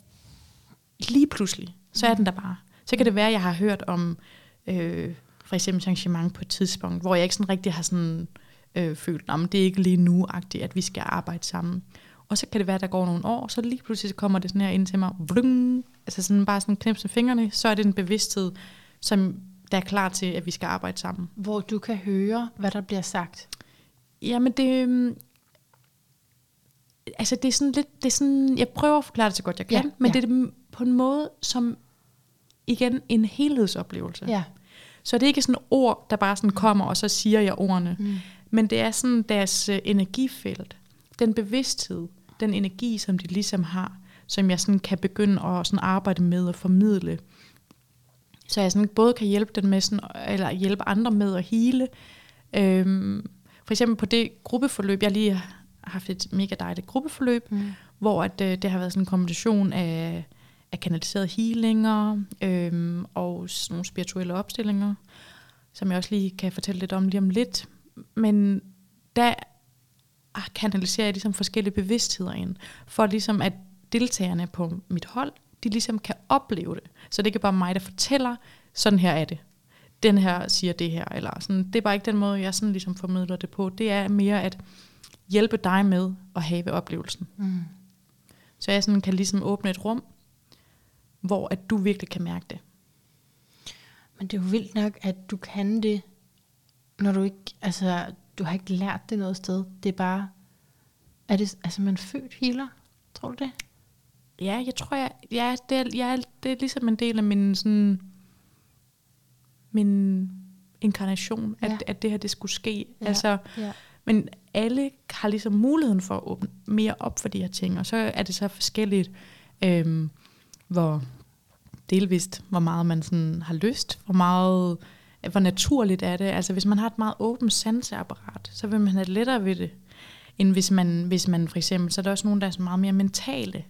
lige pludselig, så er den der bare. Så kan det være, at jeg har hørt om, øh, for eksempel arrangement på et tidspunkt, hvor jeg ikke sådan rigtig har sådan, øh, følt, at det er ikke lige nu at vi skal arbejde sammen. Og så kan det være, at der går nogle år, så lige pludselig så kommer det sådan her ind til mig, vlung, altså sådan bare sådan knips med fingrene, så er det en bevidsthed, som der er klar til, at vi skal arbejde sammen. Hvor du kan høre, hvad der bliver sagt. Jamen det, øhm, altså det er sådan lidt, det er sådan, jeg prøver at forklare det så godt jeg kan, ja, men ja. det er på en måde som, igen, en helhedsoplevelse. Ja. Så det er ikke sådan ord, der bare sådan kommer, og så siger jeg ordene. Mm. Men det er sådan deres uh, energifelt, den bevidsthed, den energi, som de ligesom har, som jeg sådan kan begynde at sådan arbejde med og formidle. Så jeg sådan både kan hjælpe den med sådan, eller hjælpe andre med at hele. Øhm, for eksempel på det gruppeforløb, jeg lige har haft et mega dejligt gruppeforløb, mm. hvor at, øh, det har været sådan en kombination af, af kanaliserede healinger øhm, og sådan nogle spirituelle opstillinger, som jeg også lige kan fortælle lidt om lige om lidt. Men der kanaliserer jeg ligesom forskellige bevidstheder ind, for ligesom at deltagerne på mit hold, de ligesom kan opleve det. Så det er ikke bare mig, der fortæller, sådan her er det. Den her siger det her. Eller sådan. Det er bare ikke den måde, jeg sådan ligesom formidler det på. Det er mere at hjælpe dig med at have oplevelsen. Mm. Så jeg sådan kan ligesom åbne et rum, hvor at du virkelig kan mærke det. Men det er jo vildt nok, at du kan det, når du ikke, altså, du har ikke lært det noget sted. Det er bare, er det, altså man er født healer, tror du det? Ja, jeg tror, jeg, ja, det, er, ja, det er ligesom en del af min, sådan, min inkarnation, at, ja. at det her det skulle ske. Ja. Altså, ja. Men alle har ligesom muligheden for at åbne mere op for de her ting, og så er det så forskelligt, øhm, hvor delvist, hvor meget man sådan har lyst, hvor meget hvor naturligt er det. Altså hvis man har et meget åbent sanseapparat, så vil man have det lettere ved det, end hvis man, hvis man for eksempel, så er der også nogen, der er så meget mere mentale.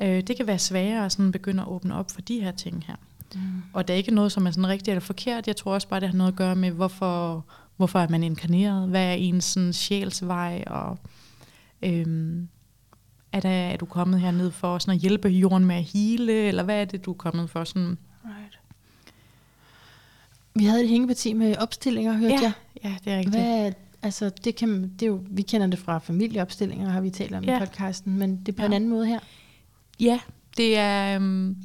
Øh, det kan være sværere at sådan begynde at åbne op for de her ting her. Mm. Og det er ikke noget, som er sådan rigtigt eller forkert. Jeg tror også bare, det har noget at gøre med, hvorfor, hvorfor er man inkarneret? Hvad er ens sådan, sjælsvej? Og, øhm, er, der, er du kommet herned for sådan at hjælpe jorden med at hele? Eller hvad er det, du er kommet for? Sådan, right. Vi havde et hængeparti med opstillinger, hørte ja, jeg. Ja, det er rigtigt. Hvad, altså, det kan, det er jo, vi kender det fra familieopstillinger, har vi talt om ja. i podcasten, men det er på ja. en anden måde her. Ja, det er... Um,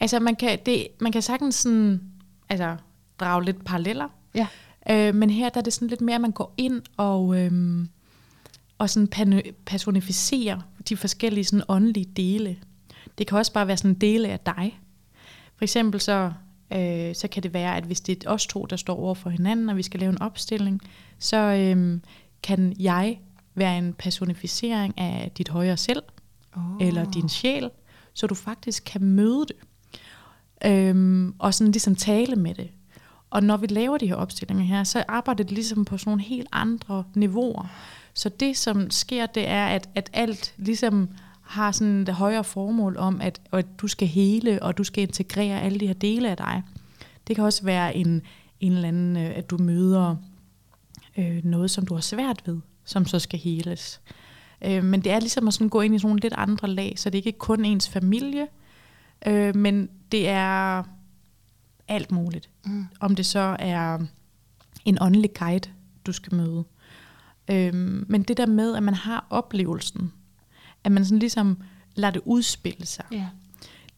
altså, man kan, det, man kan sagtens sådan, altså, drage lidt paralleller. Ja. Øh, men her der er det sådan lidt mere, at man går ind og, øhm, og sådan personificerer de forskellige sådan åndelige dele. Det kan også bare være sådan dele af dig. For eksempel så øh, så kan det være, at hvis det er os to, der står over for hinanden, og vi skal lave en opstilling, så øh, kan jeg være en personificering af dit højere selv, oh. eller din sjæl, så du faktisk kan møde det. Øhm, og sådan ligesom tale med det. Og når vi laver de her opstillinger her, så arbejder det ligesom på sådan nogle helt andre niveauer. Så det, som sker, det er, at, at alt ligesom har sådan det højere formål om, at, at du skal hele, og du skal integrere alle de her dele af dig. Det kan også være en, en eller anden, øh, at du møder øh, noget, som du har svært ved, som så skal heles. Øh, men det er ligesom at sådan gå ind i sådan nogle lidt andre lag, så det er ikke kun ens familie, øh, men det er alt muligt. Mm. Om det så er en åndelig guide, du skal møde. Øh, men det der med, at man har oplevelsen, at man sådan ligesom lader det udspille sig. Yeah.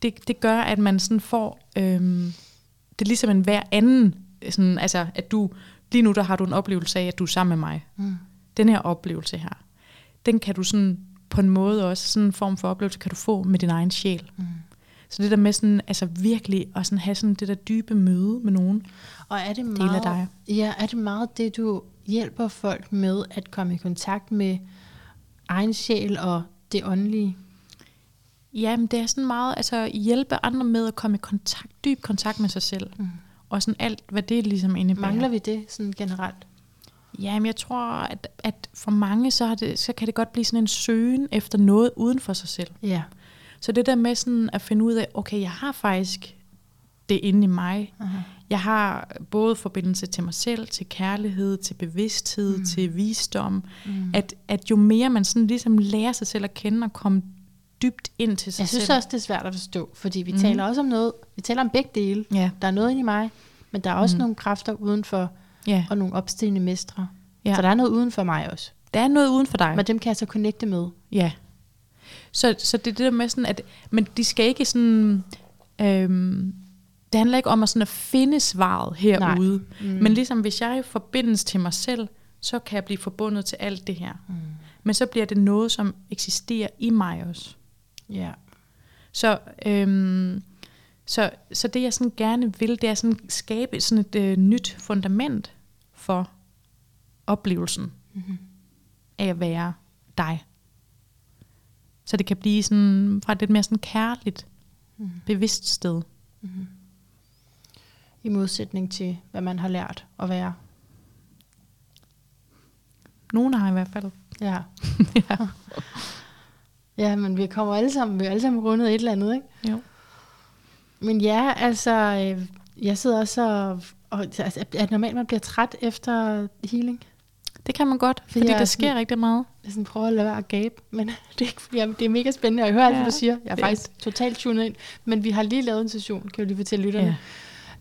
Det, det gør, at man sådan får, øhm, det er ligesom en hver anden, sådan, altså at du, lige nu der har du en oplevelse af, at du er sammen med mig. Mm. Den her oplevelse her, den kan du sådan på en måde også, sådan en form for oplevelse, kan du få med din egen sjæl. Mm. Så det der med sådan, altså virkelig at sådan have sådan det der dybe møde med nogen. Og er det meget, af dig. Ja, er det meget det, du hjælper folk med at komme i kontakt med egen sjæl og det åndelige? Jamen, det er sådan meget, altså hjælpe andre med at komme i kontakt, dyb kontakt med sig selv. Mm. Og sådan alt, hvad det ligesom indebærer. Mangler vi det sådan generelt? Jamen, jeg tror, at, at for mange, så, har det, så kan det godt blive sådan en søgen efter noget uden for sig selv. Ja. Så det der med sådan at finde ud af, okay, jeg har faktisk det inde i mig. Aha. Jeg har både forbindelse til mig selv, til kærlighed, til bevidsthed, Mm. mm. til visdom. Mm. At, at jo mere man sådan ligesom lærer sig selv at kende og komme dybt ind til sig Jeg synes selv. også, det er svært at forstå, fordi vi Mhm. taler også om noget, vi taler om begge dele. Ja, Der er noget inde i mig, men der er også Mhm. nogle kræfter udenfor, ja, og nogle opstigende mestre. ja. Så der er noget uden for mig også. Der er noget uden for dig. Men dem kan jeg så connecte med. Ja. Så, så det er det der med sådan, at men de skal ikke sådan, øhm, det handler ikke om at, sådan at finde svaret herude. Mm. Mm. Men ligesom hvis jeg forbindes til mig selv, så kan jeg blive forbundet til alt det her. Mm. Men så bliver det noget, som eksisterer i mig også. Ja. Så, øhm, så, så det jeg sådan gerne vil, det er sådan skabe sådan et øh, nyt fundament for oplevelsen Mm-hmm. af at være dig. Så det kan blive sådan fra et lidt mere sådan kærligt, Mm. bevidst sted. Mm-hmm. I modsætning til, hvad man har lært at være. Nogle har i hvert fald. Ja. ja. Ja, men vi kommer alle sammen, vi er alle sammen rundet et eller andet, ikke? Jo. Men ja, altså, øh, jeg sidder også og, og altså, er det normalt, man bliver træt efter healing? Det kan man godt, Fordi fordi jeg er der sådan- sker rigtig meget. Jeg sådan prøver at lade være at gabe, men det er, ikke, det er mega spændende, og jeg hører alt, hvad Ja. du siger. Jeg er faktisk totalt tunet ind, men vi har lige lavet en session, kan jeg lige fortælle lytterne.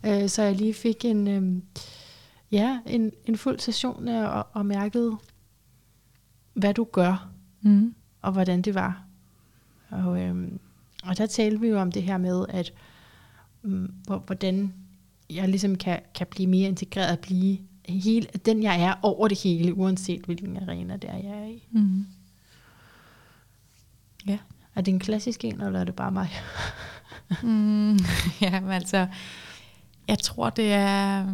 Ja. Øh, så jeg lige fik en, øhm, ja, en, en fuld session øh, og, og mærkede, hvad du gør, Mm. og hvordan det var. Og, øhm, og der talte vi jo om det her med, at hvordan jeg ligesom kan, kan blive mere integreret, at blive hele, den jeg er over det hele, uanset hvilken arena det er, jeg er i. Mm. Ja. Er det en klassisk en, eller er det bare mig? Mm. ja, men altså, jeg tror, det er,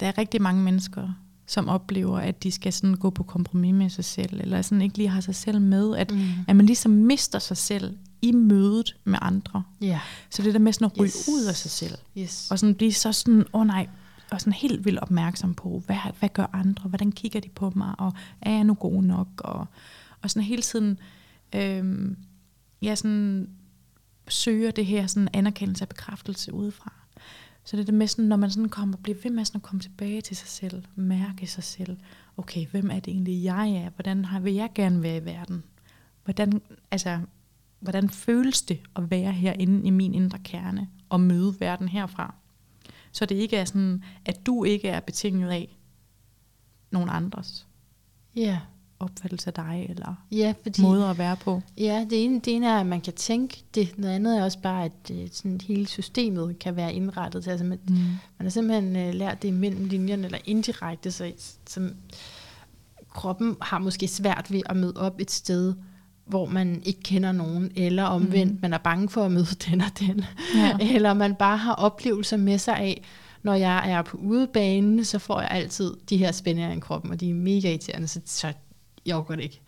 der er rigtig mange mennesker, som oplever, at de skal sådan gå på kompromis med sig selv, eller sådan ikke lige har sig selv med, at, Mm. at man ligesom mister sig selv i mødet med andre. Ja. Så det der med sådan at ryge Yes. ud af sig selv, Yes. og sådan blive så sådan, åh oh nej, og sådan helt vildt opmærksom på, hvad, hvad gør andre, hvordan kigger de på mig, og er jeg nu god nok, og, og sådan hele tiden, øhm, ja, sådan søger det her sådan anerkendelse og bekræftelse udefra. Så det er det med sådan, når man sådan kommer, bliver ved med sådan at komme tilbage til sig selv, mærke sig selv, okay, hvem er det egentlig jeg er, hvordan har, vil jeg gerne være i verden, hvordan, altså, hvordan føles det at være herinde i min indre kerne, og møde verden herfra. Så det ikke er sådan, at du ikke er betinget af nogen andres Ja. opfattelse af dig, eller Ja, fordi, måder at være på. ja det, ene, det ene er, at man kan tænke det. Noget andet er også bare, at øh, sådan hele systemet kan være indrettet til. Altså, man, Mm. man har simpelthen øh, lært det mellem linjerne, eller indirekte, så som kroppen har måske svært ved at møde op et sted, hvor man ikke kender nogen, eller omvendt, Mhm. man er bange for at møde den og den. Ja. Eller man bare har oplevelser med sig af, når jeg er på udebanen, så får jeg altid de her spændinger i kroppen, og de er mega irriterende, så, så jeg overgår det ikke.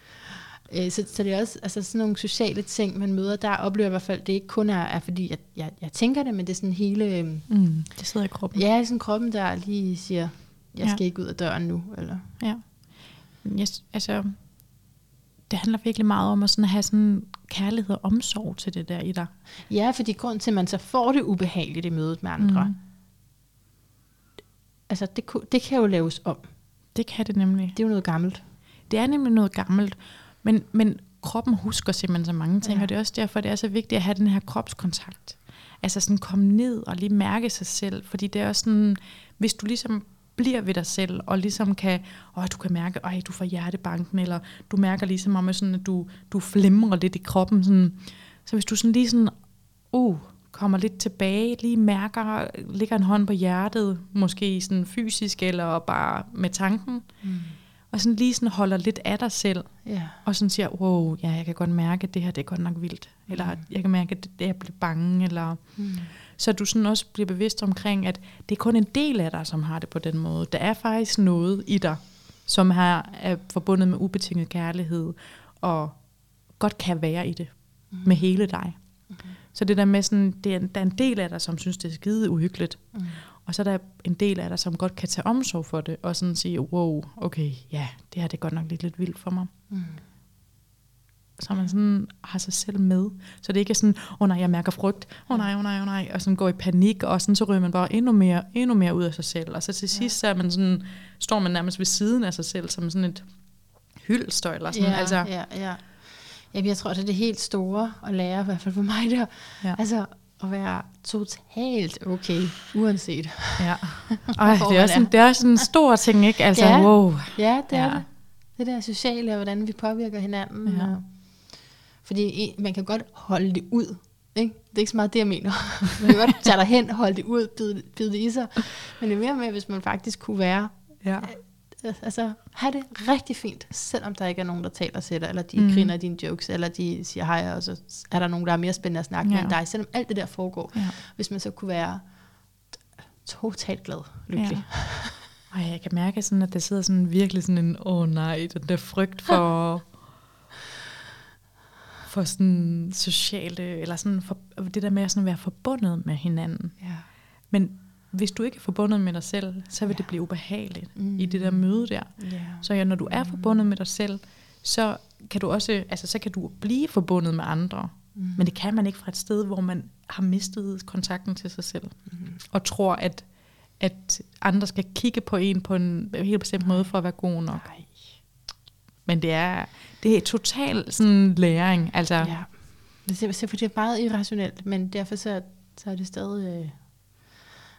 Øh, Så, så det er også altså sådan nogle sociale ting, man møder, der oplever jeg i hvert fald, det ikke kun er, er fordi, jeg, jeg, jeg tænker det, men det er sådan hele, øh, Mm. Det sidder i kroppen. ja, sådan kroppen, der lige siger, jeg Ja. skal ikke ud af døren nu, eller Ja. Yes, altså, det handler virkelig meget om at sådan have sådan kærlighed og omsorg til det der i dig. Ja, fordi grund til, at man så får det ubehageligt i mødet med andre, mm. Altså det, det kan jo laves om. Det kan det nemlig. Det er jo noget gammelt. Det er nemlig noget gammelt, men, men kroppen husker simpelthen så mange ting, ja. og det er også derfor, det er så vigtigt at have den her kropskontakt. Altså sådan komme ned og lige mærke sig selv, fordi det er også sådan, hvis du ligesom bliver ved dig selv, og ligesom kan, åh, du kan mærke, at du får hjertebanken, eller du mærker ligesom om, sådan, at du, du flimrer lidt i kroppen, sådan, så hvis du sådan lige sådan, uh, kommer lidt tilbage, lige mærker, ligger en hånd på hjertet, måske sådan fysisk, eller bare med tanken, Mm. og sådan lige sådan holder lidt af dig selv, Ja. og sådan siger, wow, ja, jeg kan godt mærke, at det her det er godt nok vildt. Eller Mm. jeg kan mærke, at det, det jeg bliver bange. Eller, Mm. Så du sådan også bliver bevidst omkring, at det er kun en del af dig, som har det på den måde. Der er faktisk noget i dig, som har, er forbundet med ubetinget kærlighed, og godt kan være i det Mm. med hele dig. Mm-hmm. Så det der med sådan, det er, der er en del af dig, som synes, det er skide uhyggeligt. Mm. Og så er der en del af dig, som godt kan tage omsorg for det, og sådan sige, wow, okay, ja, det her det er godt nok lidt, lidt vildt for mig. Mm. Så man sådan har sig selv med. Så det ikke er sådan, åh oh, nej, jeg mærker frygt, åh oh, nej, åh oh, nej, åh oh, nej, og sådan går i panik, og sådan så ryger man bare endnu mere, endnu mere ud af sig selv. Og så til sidst, så er man sådan, står man nærmest ved siden af sig selv, som sådan et hyldstøj, eller sådan. Ja, altså. ja, ja. Jamen, jeg tror, det er det helt store at lære, i hvert fald for mig der. Ja. Altså, at være totalt okay, uanset. Ja. Ej, det er, også en, det er også en stor ting, ikke? Altså, ja. wow. Ja, det er ja. det. Det der sociale, og hvordan vi påvirker hinanden. Ja. Og, fordi man kan godt holde det ud. Ikke? Det er ikke så meget det, jeg mener. Man kan godt tage dig hen, holde det ud, bide, bide det i sig. Men det er mere med, hvis man faktisk kunne være ja altså, have det rigtig fint, selvom der ikke er nogen, der taler til dig, eller de mm. griner dine jokes, eller de siger hej, og så er der nogen, der er mere spændende at snakke ja. med end dig, selvom alt det der foregår. Ja. Hvis man så kunne være totalt glad, lykkelig. Ja. Ej, jeg kan mærke sådan, at der sidder sådan virkelig sådan en, åh oh, nej, den der frygt for, for sådan sociale, eller sådan for, det der med at sådan være forbundet med hinanden. Ja. Men hvis du ikke er forbundet med dig selv, så vil ja. det blive ubehageligt mm. i det der møde der. Yeah. Så ja, når du er mm. forbundet med dig selv, så kan du også, altså så kan du blive forbundet med andre. Mm. Men det kan man ikke fra et sted, hvor man har mistet kontakten til sig selv. Mm. Og tror, at, at andre skal kigge på en på en helt bestemt måde for at være god nok. Nej. Men det er, det er total sådan læring. Altså. Ja. Det er, det er meget irrationelt, men derfor så, så er det stadig... Øh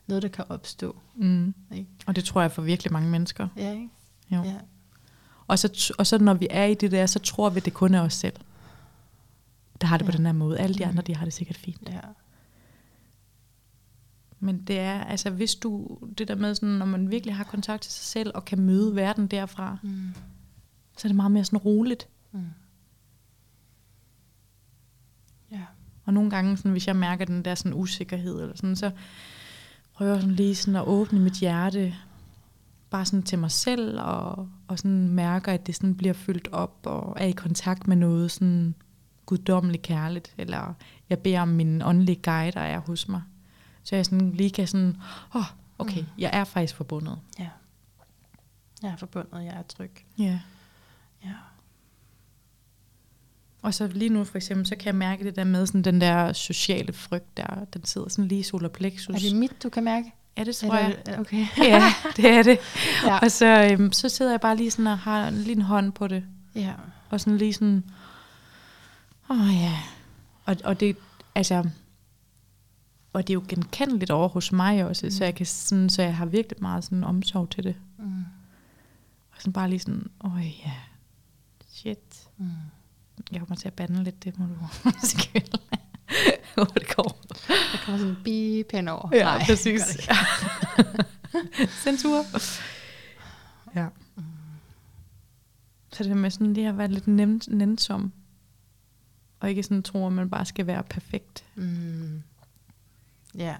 noget, der kan opstå. Mm. Ikke? Og det tror jeg for virkelig mange mennesker. Ja, ikke? Jo. Ja. Og, så, og så når vi er i det der, så tror vi, det kun er os selv. Der har det ja. på den her måde. Alle de mm. andre, de har det sikkert fint. Ja. Men det er, altså hvis du, det der med sådan, når man virkelig har kontakt til sig selv, og kan møde verden derfra, mm. Så er det meget mere sådan roligt. Mm. Ja. Og nogle gange, sådan, hvis jeg mærker den der sådan usikkerhed, eller sådan, så prøver sådan lige sådan at åbne mit hjerte bare sådan til mig selv, og, og sådan mærker, at det sådan bliver fyldt op, og er i kontakt med noget sådan guddommeligt kærligt, eller jeg beder om min åndelige guide, der er hos mig. Så jeg sådan lige kan sådan, åh, oh, okay, mm. jeg er faktisk forbundet. Ja. Jeg er forbundet, jeg er tryg. Ja. Ja. Og så lige nu for eksempel, så kan jeg mærke det der med sådan den der sociale frygt, der den sidder sådan lige i solar plexus. Er det mit, du kan mærke? Ja, det tror jeg. Det, okay. ja, det er det. ja. Og så, øhm, så sidder jeg bare lige sådan og har lige en hånd på det. Ja. Og sådan lige sådan, åh oh, ja. Og, og det, altså, og det er jo genkendeligt over hos mig også, mm. så jeg kan sådan, så jeg har virkelig meget sådan omsorg til det. Mm. Og sådan bare lige sådan, åh oh, ja, shit. Mm. Jeg kommer til at bande lidt, det må du skille. Hvor det går. Der kommer sådan en bip henover. Ja, Nej, præcis. Censur. Ja. Mm. Så det med sådan lige at være lidt nemt, nænsom. Og ikke sådan tro, at man bare skal være perfekt. Mm. Ja.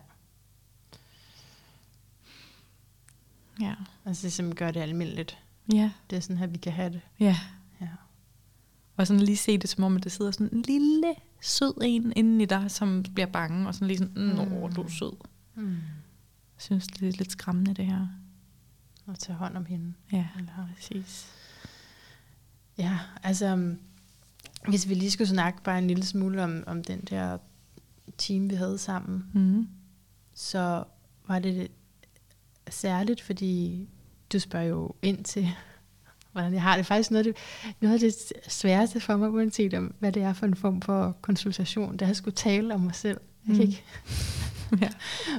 Ja. Altså det simpelthen gør det almindeligt. Ja. Det er sådan her, vi kan have det. Ja. Og sådan lige se det, som om at der sidder sådan en lille sød en inden i dig, som bliver bange, og sådan lige sådan, nå, mm. du er sød. Mm. Jeg synes, det er lidt skræmmende, det her. At tage hånd om hende. Ja, Eller, præcis. Ja, altså, um, hvis vi lige skulle snakke bare en lille smule om, om den der team, vi havde sammen, mm. så var det særligt, fordi du spørger jo ind til, hvordan jeg har det. Faktisk noget af det, noget af det sværeste for mig, uanset om, hvad det er for en form for konsultation, det er at skulle tale om mig selv. Jeg kan mm. ikke, ja.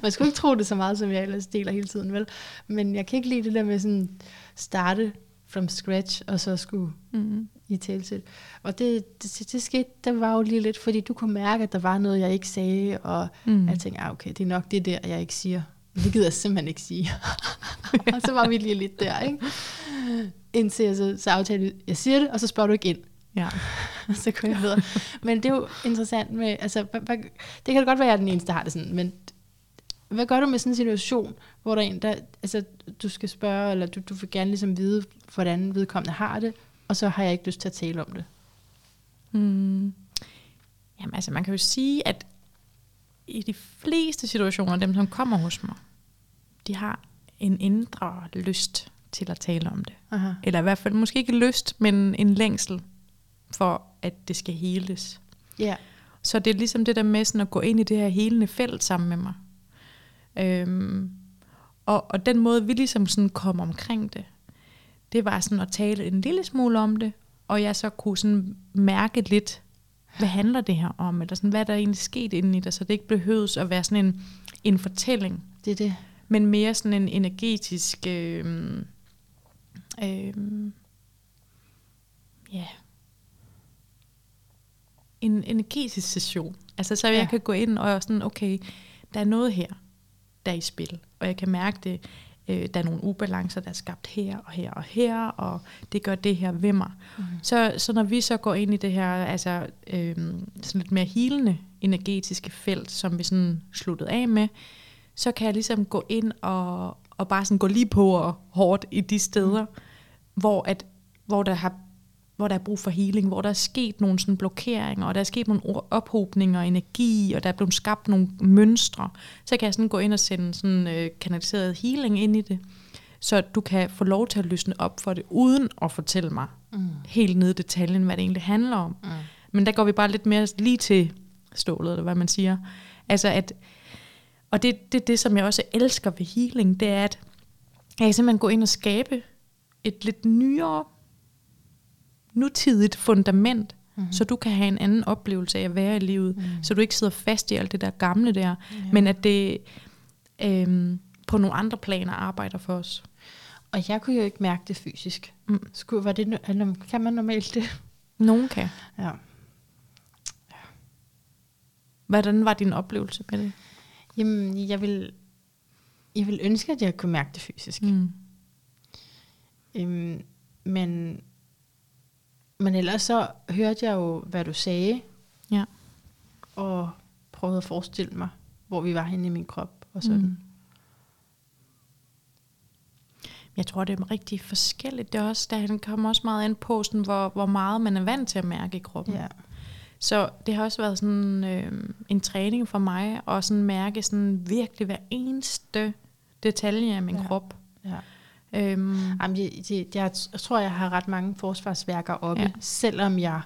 Man skulle ikke tro det så meget, som jeg ellers deler hele tiden, vel? Men jeg kan ikke lide det der med sådan starte from scratch, og så skulle mm. i til. Og det, det, det, skete, det var jo lige lidt, fordi du kunne mærke, at der var noget, jeg ikke sagde, og mm. jeg tænkte, ah, okay, det er nok det der, jeg ikke siger. Men det gider jeg simpelthen ikke sige. og så var vi lige lidt der, ikke? Indtil jeg så, så aftalte, jeg siger det, og så spørger du ikke ind. Ja. så kunne jeg videre. Men det er jo interessant med, altså, hvad, hvad, det kan da godt være, at jeg er den eneste, der har det sådan, men hvad gør du med sådan en situation, hvor der er en, der, altså, du skal spørge, eller du, du vil gerne ligesom vide, hvordan vedkommende har det, og så har jeg ikke lyst til at tale om det? Mm. Jamen altså, man kan jo sige, at i de fleste situationer, dem som kommer hos mig, de har en indre lyst til at tale om det. Aha. Eller i hvert fald måske ikke lyst, men en længsel for, at det skal heles. Ja. Så det er ligesom det der med sådan at gå ind i det her helende felt sammen med mig. Øhm, og, og den måde, vi ligesom sådan kom omkring det, det var sådan at tale en lille smule om det, og jeg så kunne sådan mærke lidt, hvad handler det her om, eller sådan, hvad er der egentlig sket inde i det, så det ikke behøves at være sådan en, en fortælling, Det er det. men mere sådan en energetisk, øh, øh, ja, en energetisk session. Altså så jeg Ja. kan gå ind og sådan, okay, der er noget her, der er i spil, og jeg kan mærke det, øh, der er nogle ubalancer, der er skabt her og her og her, og det gør det her ved mig. Mm. Så, så når vi så går ind i det her, altså øh, sådan lidt mere helende energetiske felt, som vi sådan sluttede af med, så kan jeg ligesom gå ind og, og bare sådan gå lige på og hårdt i de steder, hvor, at, hvor, der har, hvor der er brug for healing, hvor der er sket nogle sådan blokeringer, og der er sket nogle ophobninger og energi, og der er blevet skabt nogle mønstre. Så kan jeg sådan gå ind og sende sådan øh, kanaliseret healing ind i det, så du kan få lov til at løsne op for det, uden at fortælle mig Mm. helt ned i detaljen, hvad det egentlig handler om. Mm. Men der går vi bare lidt mere lige til stålet, eller hvad man siger. Altså at, og det, det, det, som jeg også elsker ved healing, det er, at jeg kan simpelthen gå ind og skabe et lidt nyere, nutidigt fundament, Mhm. så du kan have en anden oplevelse af at være i livet, Mm. så du ikke sidder fast i alt det der gamle der, Ja. men at det øhm, på nogle andre planer arbejder for os. Og jeg kunne jo ikke mærke det fysisk. Mm. Skulle, var det, kan man normalt det? Nogen kan. Ja. Hvordan var din oplevelse med det? Jamen, jeg vil, jeg vil ønske, at jeg kunne mærke det fysisk. Mm. Øhm, men, men ellers så hørte jeg jo, hvad du sagde. Ja. Og prøvede at forestille mig, hvor vi var henne i min krop. Og sådan. Mm. Jeg tror, det er rigtig forskelligt. Det er også, der kommer også meget an på, sådan, hvor, hvor meget man er vant til at mærke i kroppen. Ja. Så det har også været sådan øh, en træning for mig, at sådan mærke sådan virkelig hver eneste detalje af min Ja. krop. ja. Øhm, Jamen, jeg, jeg, jeg tror, jeg har ret mange forsvarsværker oppe, ja. Selvom jeg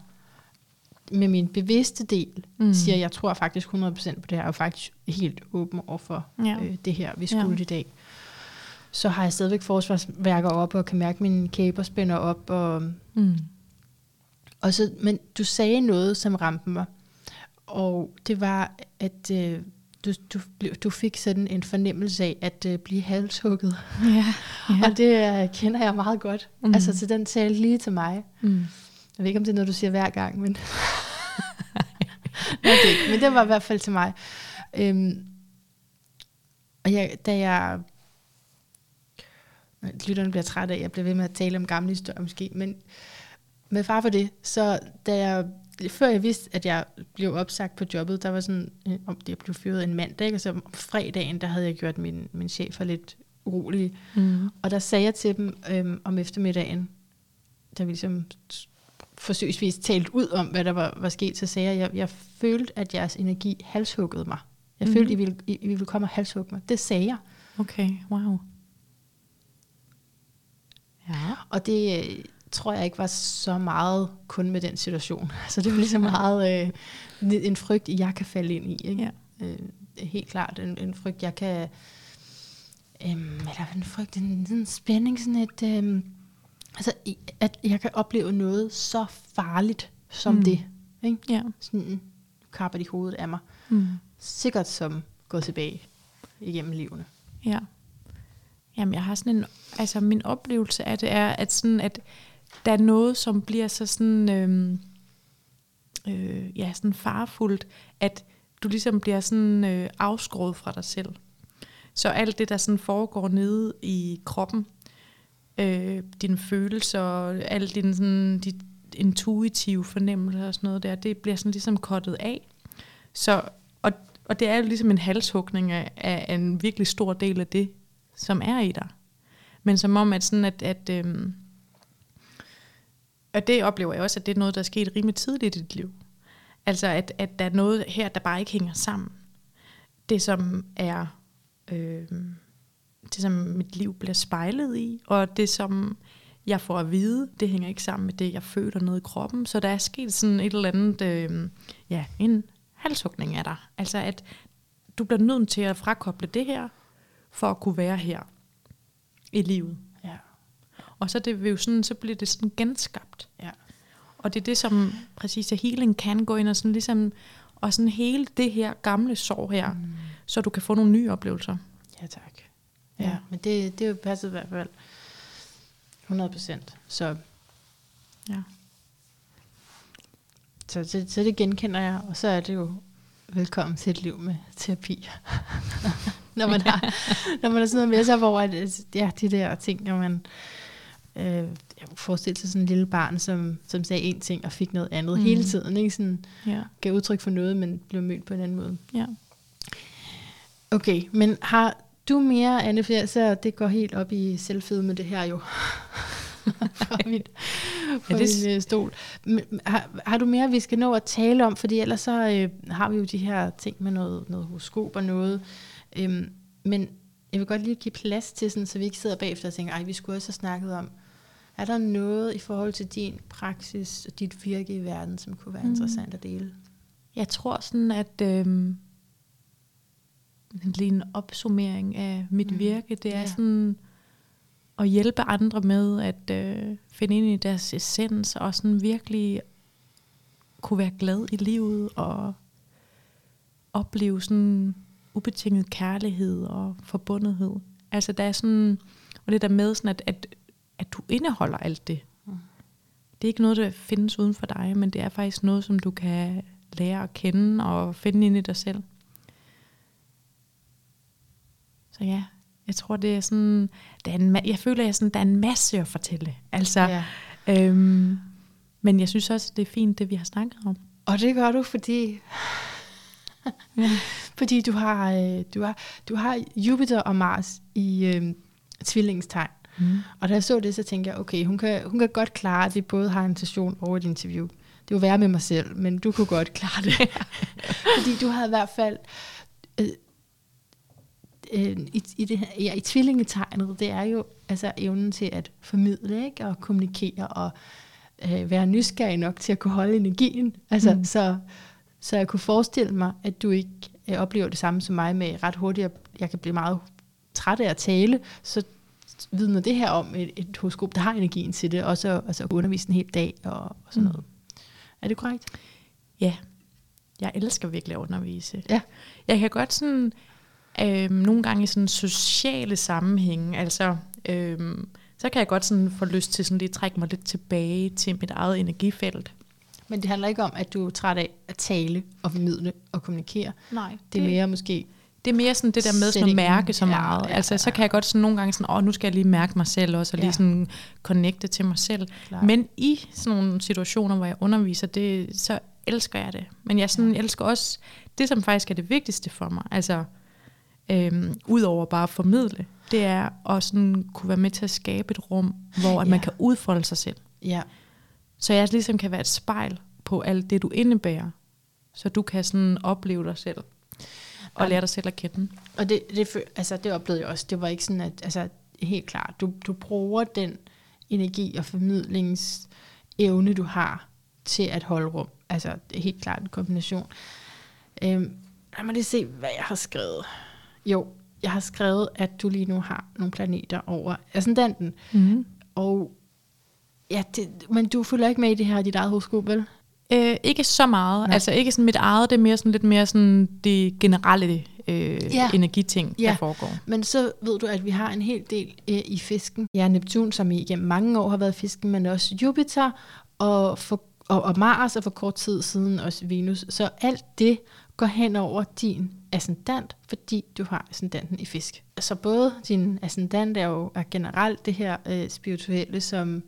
med min bevidste del mm. Siger, jeg tror faktisk 100% på det her, og faktisk helt åben over for Ja. øh, det her, vi skulle Ja. i dag. Så har jeg stadigvæk forsvarsværker op, og kan mærke mine kæber spænder op. Og, mm. Og så, men du sagde noget, som ramte mig. Og det var, at øh, du, du, du fik sådan en fornemmelse af at øh, blive halshugget. Ja. Ja. Og det øh, kender jeg meget godt. Mm. Altså, så den talte lige til mig. Mm. Jeg ved ikke, om det er noget, du siger hver gang, men... Nej, det ikke. Men det var i hvert fald til mig. Øhm, og jeg, da jeg... Nå, Lytterne bliver træt af, at jeg bliver ved med at tale om gamle historier måske, men med far for det, så da jeg, før jeg vidste, at jeg blev opsagt på jobbet, der var sådan, øh, om det jeg blev fyret en mandag, ikke? og så om fredagen, der havde jeg gjort min, min chef for lidt urolig, Mm. og der sagde jeg til dem øhm, om eftermiddagen, da vi ligesom forsøgsvis talt ud om, hvad der var, var sket, så sagde jeg, jeg, jeg følte, at jeres energi halshuggede mig. Jeg mm. Følte, I ville, I, I ville komme og halshugge mig. Det sagde jeg. Okay, wow. Ja. Og det øh, tror jeg ikke var så meget kun med den situation. Så det var ligesom meget øh, en frygt, jeg kan falde ind i. Ikke? Ja. Øh, helt klart en, en frygt, jeg kan... Øhm, eller en frygt, en, en spænding, sådan et... Øhm, altså, at jeg kan opleve noget så farligt som. Mm. det. Ikke? Ja. Sådan, kapper de hovedet af mig. Mm. Sikkert som gået tilbage igennem livene. Ja. Jamen, jeg har sådan en, altså min oplevelse af det er, at sådan, at der er noget, som bliver så sådan, øhm, øh, ja, sådan farfuldt, at du ligesom bliver sådan øh, afskåret fra dig selv. Så alt det, der sådan foregår nede i kroppen, øh, dine følelser, alle dine sådan, dit intuitive fornemmelser og sådan noget der, det bliver sådan ligesom kottet af. Så, og, og det er jo ligesom en halshugning af, af en virkelig stor del af det, som er i dig. Men som om, at sådan, at, at, øh, og det oplever jeg også, at det er noget, der er sket rimelig tidligt i dit liv. Altså, at, at der er noget her, der bare ikke hænger sammen. Det, som er... Øh, det, som mit liv bliver spejlet i, og det, som jeg får at vide, det hænger ikke sammen med det, jeg føler noget i kroppen. Så der er sket sådan et eller andet, øh, ja, en halshugning af dig. Altså, at du bliver nødt til at frakoble det her, for at kunne være her i livet. Og så, det vil jo sådan, så bliver det sådan genskabt. Ja. Og det er det, som præcis at healing kan gå ind og sådan ligesom, og sådan hele det her gamle sår her, mm. så du kan få nogle nye oplevelser. Ja, tak. Ja, ja. men det, det er jo passet i hvert fald 100 procent. Så, Ja. så, så, så det genkender jeg, og så er det jo velkommen til et liv med terapi. når, man har, når man har sådan noget med sig, hvor at, ja, de der ting, når man øh, jeg kunne forestille sig sådan en lille barn, som, som sagde en ting og fik noget andet Mm. hele tiden. Ikke? Sådan, Ja. gav udtryk for noget, men blev mødt på en anden måde. ja. Okay, men har du mere, Anne, for så det går helt op i selvfede med det her jo. fra mit, fra Ja, det- min øh, stol. Har, har du mere, vi skal nå at tale om? Fordi ellers så øh, har vi jo de her ting med noget, noget horoskop og noget. Øhm, men jeg vil godt lige give plads til, sådan, så vi ikke sidder bagefter og tænker, ej, vi skulle også have snakket om, er der noget i forhold til din praksis og dit virke i verden, som kunne være Mm. interessant at dele? Jeg tror sådan, at øhm, lige en opsummering af mit Mm. virke, det er Ja. sådan at hjælpe andre med at øh, finde ind i deres essens, og sådan virkelig kunne være glad i livet, og opleve sådan ubetinget kærlighed og forbundethed. Altså der er sådan, og det der med sådan, at, at, at du indeholder alt det. Mm. Det er ikke noget, der findes uden for dig, men det er faktisk noget, som du kan lære at kende og finde ind i dig selv. Så ja, jeg tror, det er sådan, der er en, jeg føler, at jeg sådan, der er en masse at fortælle. Altså, Ja. øhm, men jeg synes også, det er fint, det vi har snakket om. Og det gør du, fordi Ja. Fordi du har, øh, du har, du har Jupiter og Mars i øh, tvillingestegn. Mm. Og da jeg så det, så tænkte jeg, okay, hun kan, hun kan godt klare, at vi både har en session og et interview. Det vil være med mig selv, men du kunne godt klare det. Fordi du har i hvert fald... Øh, øh, i, i, det, ja, i tvillingetegnet, det er jo altså evnen til at formidle ikke? og kommunikere og øh, være nysgerrig nok til at kunne holde energien. Altså, mm. så, så jeg kunne forestille mig, at du ikke øh, oplever det samme som mig med ret hurtigt, at jeg kan blive meget træt af at tale, så vidner det her om et, et horoskop, der har energien til det, og så altså, undervise en hel dag og, og sådan Mm. noget. Er det korrekt? Ja, jeg elsker virkelig at undervise. Ja. Jeg kan godt sådan, øhm, nogle gange i sådan sociale sammenhænge, altså, øhm, så kan jeg godt sådan få lyst til sådan lige at trække mig lidt tilbage til mit eget energifelt. Men det handler ikke om, at du er træt af at tale og formidle og kommunikere. Nej, Det er mere måske... det er mere sådan det der med sådan at mærke så Ja, meget. ja, altså, så ja. kan jeg godt sådan nogle gange sådan, åh, nu skal jeg lige mærke mig selv også, og lige Ja. sådan connecte til mig selv. Klar. Men i sådan nogle situationer, hvor jeg underviser, det, så elsker jeg det. Men jeg sådan, elsker også det, som faktisk er det vigtigste for mig. Altså, øhm, udover bare at formidle, det er at sådan kunne være med til at skabe et rum, hvor at man Ja. kan udfolde sig selv. Ja, Så jeg ligesom kan være et spejl på alt det, du indebærer. Så du kan sådan opleve dig selv. Og Ja. lære dig selv at kende. og det, det, altså, det oplevede jeg også. Det var ikke sådan, at altså, helt klart, du, du bruger den energi og formidlingsevne, du har til at holde rum. Altså, det er helt klart en kombination. Øhm, lad mig lige se, hvad jeg har skrevet. Jo, jeg har skrevet, at du lige nu har nogle planeter over ascendanten. Mm. Og ja, det, men du følger ikke med i det her, dit eget horoskop, vel? Øh, ikke så meget. Nej. Altså ikke sådan mit eget, det er mere sådan lidt mere sådan det generelle øh, Ja. energiting, Ja. der foregår. Men så ved du, at vi har en hel del øh, i fisken. Ja, Neptun, som i igennem mange år har været fisken, men også Jupiter og, for, og, og Mars, og for kort tid siden også Venus. Så alt det går hen over din ascendant, fordi du har ascendanten i fisk. Så både din ascendant er jo er generelt det her øh, spirituelle, som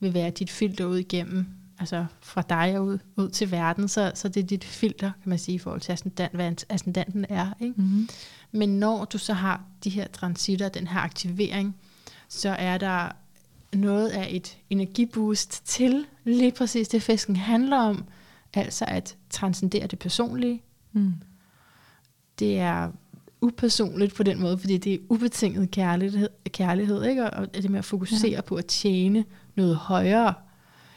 vil være dit filter ud igennem, altså fra dig og ud, ud til verden, så, så det er dit filter, kan man sige, i forhold til ascendant, hvad ascendanten er. Ikke? Mm-hmm. Men når du så har de her transitter, den her aktivering, så er der noget af et energiboost til lige præcis det, fisken handler om, altså at transcendere det personlige. Mm. Det er upersonligt på den måde, fordi det er ubetinget kærlighed, kærlighed ikke? og det med at fokusere ja. på at tjene noget højere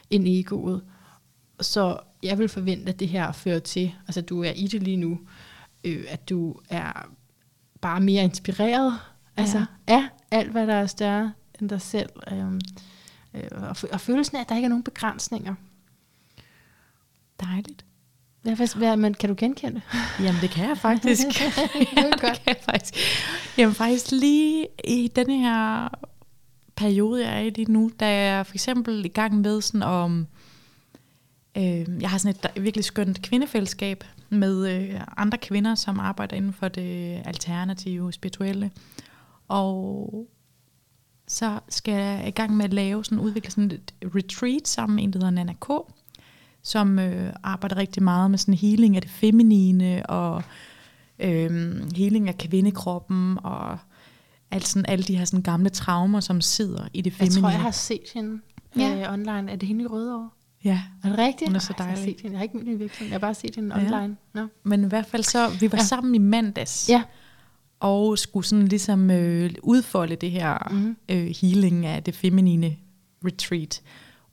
end egoet. Så jeg vil forvente, at det her fører til, altså du er i det lige nu, øh, at du er bare mere inspireret altså, ja. af alt, hvad der er større end dig selv. Øh, øh, og, og følelsen af, at der ikke er nogen begrænsninger. Dejligt. Ja, hvad, men kan du genkende det? Jamen, det kan jeg faktisk. ja, det kan jeg faktisk. Jamen, faktisk lige i denne her periode, jeg er i lige nu, der er jeg for eksempel i gang med sådan om, øh, jeg har sådan et virkelig skønt kvindefællesskab med øh, andre kvinder, som arbejder inden for det alternative, spirituelle. Og så skal jeg i gang med at lave sådan, udvikle sådan et retreat sammen med en, der hedder Nana K., som øh, arbejder rigtig meget med sådan healing af det feminine, og øh, healing af kvindekroppen, og øh, sådan, alle de her sådan gamle traumer, som sidder i det feminine. Jeg tror, jeg har set hende ja. øh, online. Er det hende i Rødovre? Ja. Er det rigtigt? Hun er så dejlig. Jeg har, set hende. jeg har ikke mødt hende i virkeligheden. Jeg har bare set hende ja. online. No. Men i hvert fald så, vi var ja. sammen i mandags. Ja. Og skulle sådan ligesom øh, udfolde det her mm. øh, healing af det feminine retreat.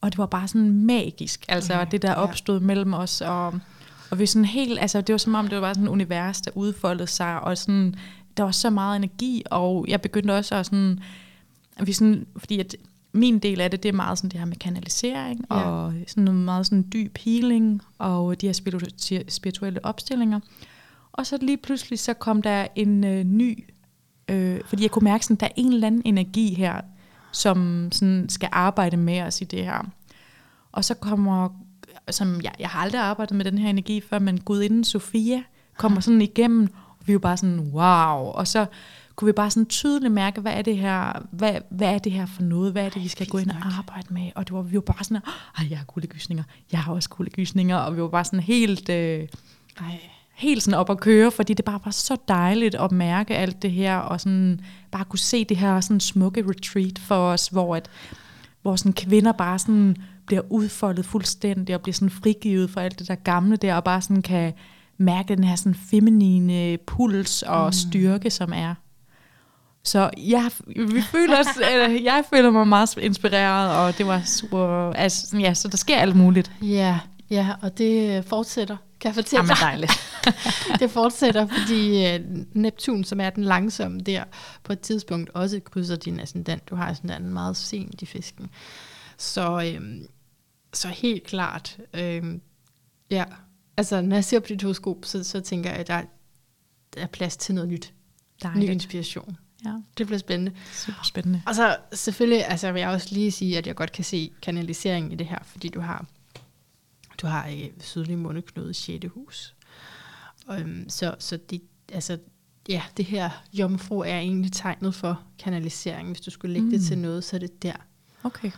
Og det var bare sådan magisk, altså okay. det der opstod ja. mellem os, og, og vi sådan helt, altså det var som om, det var sådan et univers, der udfoldede sig, og sådan, der var så meget energi, og jeg begyndte også at sådan, vi sådan, fordi at min del af det, det er meget sådan det her med kanalisering, ja. og sådan noget meget sådan dyb healing, og de her spirituelle opstillinger. Og så lige pludselig, så kom der en øh, ny, øh, fordi jeg kunne mærke, sådan, der er en eller anden energi her, som sådan skal arbejde med os i det her. Og så kommer, som jeg, jeg har aldrig arbejdet med den her energi før, men gudinden Sofia kommer sådan igennem, vi jo bare sådan, wow. Og så kunne vi bare sådan tydeligt mærke, hvad er det her, hvad, hvad er det her for noget, hvad er det, vi skal gå ind og arbejde med. Og det var, vi var bare sådan, ej, jeg har kuldegysninger, jeg har også kuldegysninger, og vi var bare sådan helt... Øh, ej. helt sådan op at køre, fordi det bare var så dejligt at mærke alt det her, og sådan bare kunne se det her sådan smukke retreat for os, hvor, at, hvor sådan kvinder bare sådan bliver udfoldet fuldstændig, og bliver sådan frigivet for alt det der gamle der, og bare sådan kan mærke den her sådan feminine puls og mm. styrke, som er. Så jeg, vi føler os, eller jeg føler mig meget inspireret, og det var super, altså, ja, så der sker alt muligt. Ja, ja, og det fortsætter kan jeg fortælle Jamen, dejligt. det fortsætter, fordi uh, Neptun, som er den langsomme der, på et tidspunkt også krydser din ascendant. Du har sådan en meget sent i fisken. Så, øhm, så helt klart, øhm, ja, altså når jeg ser på dit horoskop, så, så tænker jeg, at der, der er plads til noget nyt. Dejligt. Ny inspiration. Ja. Det bliver spændende. Super spændende. Og så selvfølgelig, altså vil jeg også lige sige, at jeg godt kan se kanalisering i det her, fordi du har du har øh, sydlig mundeknude i 6. hus. Um, så, så det, altså, ja, det her jomfru er egentlig tegnet for kanalisering. Hvis du skulle lægge mm. det til noget, så er det der. Okay.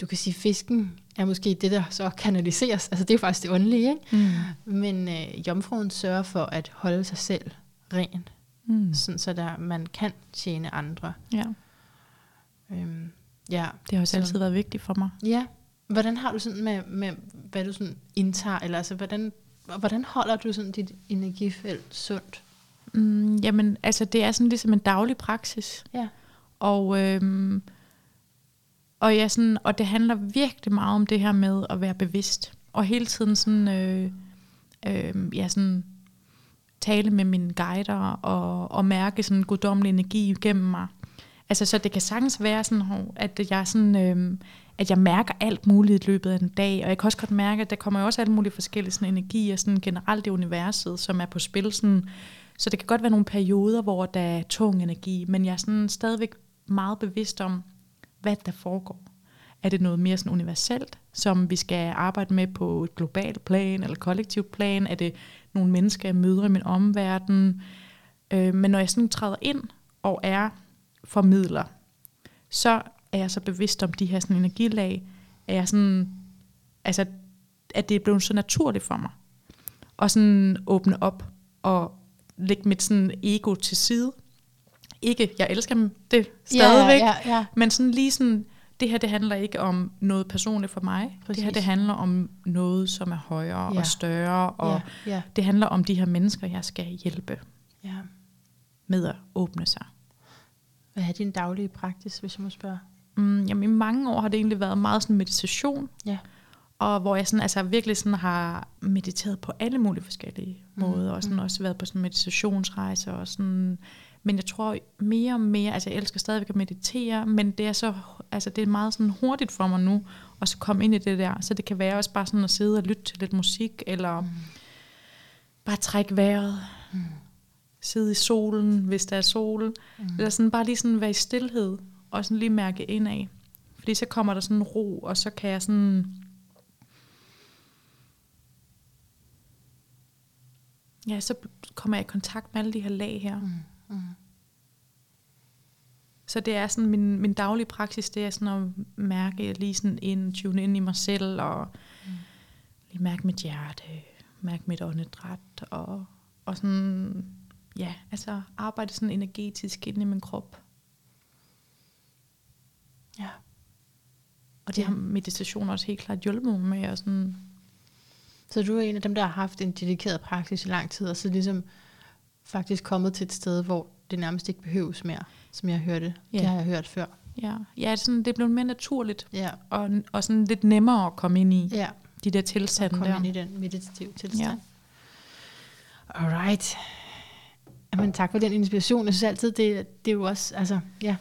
Du kan sige, fisken er måske det, der så kanaliseres. Altså det er faktisk det åndelige, ikke? Mm. Men øh, jomfruen sørger for at holde sig selv ren. Mm. Sådan, så der, man kan tjene andre. Ja. Øhm, ja. Det har også så, altid været vigtigt for mig. Ja, Hvordan har du sådan med, med hvad du sådan indtager, eller altså, hvordan, hvordan holder du sådan dit energifelt sundt? Mm, jamen, altså det er sådan ligesom en daglig praksis. Ja. Og, øhm, og, ja, sådan, og det handler virkelig meget om det her med at være bevidst. Og hele tiden sådan, øh, øh, ja, sådan tale med mine guider og, og mærke sådan guddommelig energi igennem mig. Altså, så det kan sagtens være sådan, at jeg sådan, øh, at jeg mærker alt muligt i løbet af en dag, og jeg kan også godt mærke, at der kommer jo også alt mulige forskellige sådan, energier sådan generelt i universet, som er på spil. Sådan, så det kan godt være nogle perioder, hvor der er tung energi, men jeg er sådan stadigvæk meget bevidst om, hvad der foregår. Er det noget mere sådan universelt, som vi skal arbejde med på et globalt plan eller kollektivt plan? Er det nogle mennesker, jeg møder i min omverden? Øh, men når jeg sådan træder ind og er formidler, så er jeg så bevidst om de her sådan, energilag, er jeg sådan, altså, at det er blevet så naturligt for mig. Og sådan åbne op og lægge mit sådan ego til side. Ikke, jeg elsker dem det stadigvæk, ja, ja, ja. men sådan lige sådan, det her det handler ikke om noget personligt for mig. Præcis. Det her det handler om noget, som er højere ja. Og større, og ja, ja, det handler om de her mennesker, jeg skal hjælpe ja. med at åbne sig. Hvad er din daglige praksis, hvis jeg må spørge? Mm, jamen, i mange år har det egentlig været meget sådan meditation, Ja. og hvor jeg sådan, altså, virkelig sådan har mediteret på alle mulige forskellige Mhm, måder, og sådan også været på sådan meditationsrejser, og sådan, men jeg tror mere og mere, altså jeg elsker stadigvæk at meditere, men det er så, altså det er meget sådan hurtigt for mig nu, at så komme ind i det der, så det kan være også bare sådan at sidde og lytte til lidt musik, eller Mm. bare trække vejret, Mm. sidde i solen, hvis der er sol, Mm. eller sådan bare lige sådan være i stillhed, og sådan lige mærke indad. Fordi så kommer der sådan ro, og så kan jeg sådan... Ja, så kommer jeg i kontakt med alle de her lag her. Mm. Mm. Så det er sådan, min, min daglige praksis, det er sådan at mærke lige sådan ind, tune ind i mig selv, og Mm. lige mærke mit hjerte, mærke mit åndedræt, og, og sådan, ja, altså arbejde sådan energetisk ind i min krop. Ja. Og det Ja. har meditation også helt klart hjulpet mig med at sådan, Så du er en af dem, der har haft en dedikeret praksis i lang tid, og så ligesom faktisk kommet til et sted, hvor det nærmest ikke behøves mere, som jeg hørte. Ja. Det har jeg hørt før. ja, ja sådan, det er blevet mere naturligt, Ja, og, og sådan lidt nemmere at komme ind i ja. de der Så tilstande kom der. ind i den meditative tilstand. Ja. Alright. Jamen tak for den inspiration. Jeg synes altid, det, det er jo også, altså, ja,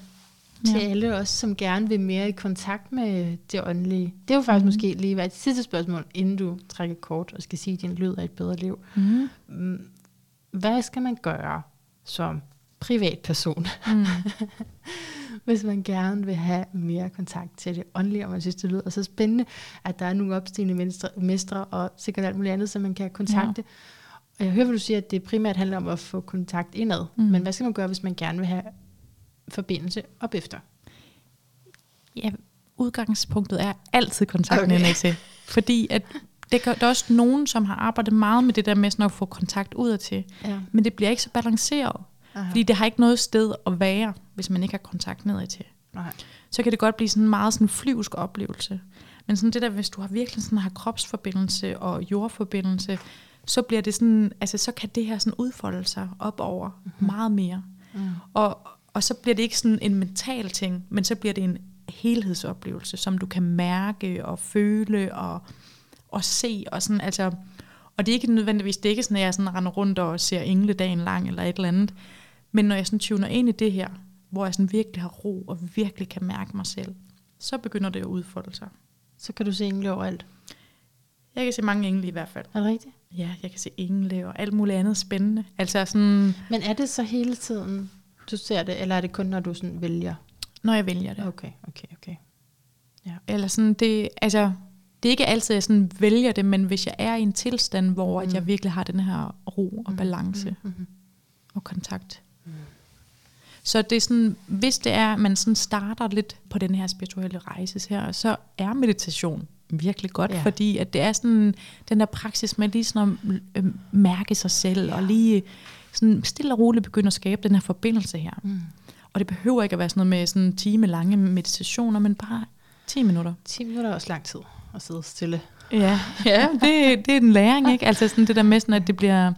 til Ja. alle os, som gerne vil mere i kontakt med det åndelige. Det er jo faktisk Mhm. mm. måske lige været et sidste spørgsmål, inden du trækker kort og skal sige, at din lyd er et bedre liv. Mm. Hvad skal man gøre som privatperson, Mm. hvis man gerne vil have mere kontakt til det åndelige, og man synes, det lyder så spændende, at der er nogle opstigende mestre, mestre og sikkert alt muligt andet, som man kan kontakte. Ja. Og jeg hører, hvad du siger, at det primært handler om at få kontakt indad. Mm. Men hvad skal man gøre, hvis man gerne vil have forbindelse op efter? Ja, udgangspunktet er altid kontakten Okay. okay. til. Fordi at det gør, der er også nogen, som har arbejdet meget med det der med sådan at få kontakt udad til. Ja. Men det bliver ikke så balanceret. Aha. Fordi det har ikke noget sted at være, hvis man ikke har kontakt nedad til. Nej. Så kan det godt blive sådan en meget sådan flyvsk oplevelse. Men sådan det der, hvis du har virkelig sådan har kropsforbindelse og jordforbindelse, så bliver det sådan, altså så kan det her sådan udfolde sig op over mm-hmm. meget mere. Mm. Og, og så bliver det ikke sådan en mental ting, men så bliver det en helhedsoplevelse, som du kan mærke og føle og, og se. Og, sådan, altså, og det er ikke nødvendigvis, det er ikke sådan, at jeg sådan render rundt og ser engle dagen lang eller et eller andet. Men når jeg sådan tuner ind i det her, hvor jeg sådan virkelig har ro og virkelig kan mærke mig selv, så begynder det at udfolde sig. Så kan du se engle overalt. Jeg kan se mange engle i hvert fald. Er det rigtigt? Ja, jeg kan se engle og alt muligt andet spændende. Altså sådan, Men er det så hele tiden, du ser det, eller er det kun, når du sådan vælger? når jeg vælger det. Okay, okay, okay. Eller sådan, det, altså, det er ikke altid, jeg sådan vælger det, men hvis jeg er i en tilstand, hvor mm. at jeg Mm. virkelig har den her ro og balance mm. Mm-hmm. og kontakt. Mm. Så det er sådan, hvis det er, at man sådan starter lidt på den her spirituelle rejse her, så er meditation virkelig godt, ja. Fordi at det er sådan den der praksis med lige sådan at øh, mærke sig selv, ja. og lige sådan stille og roligt begynde at skabe den her forbindelse her. Mm. Og det behøver ikke at være sådan noget med sådan time lange meditationer, men bare 10 minutter. 10 minutter er også lang tid at sidde stille. Ja, ja det, det er en læring, ikke? Altså sådan det der med sådan, at det bliver...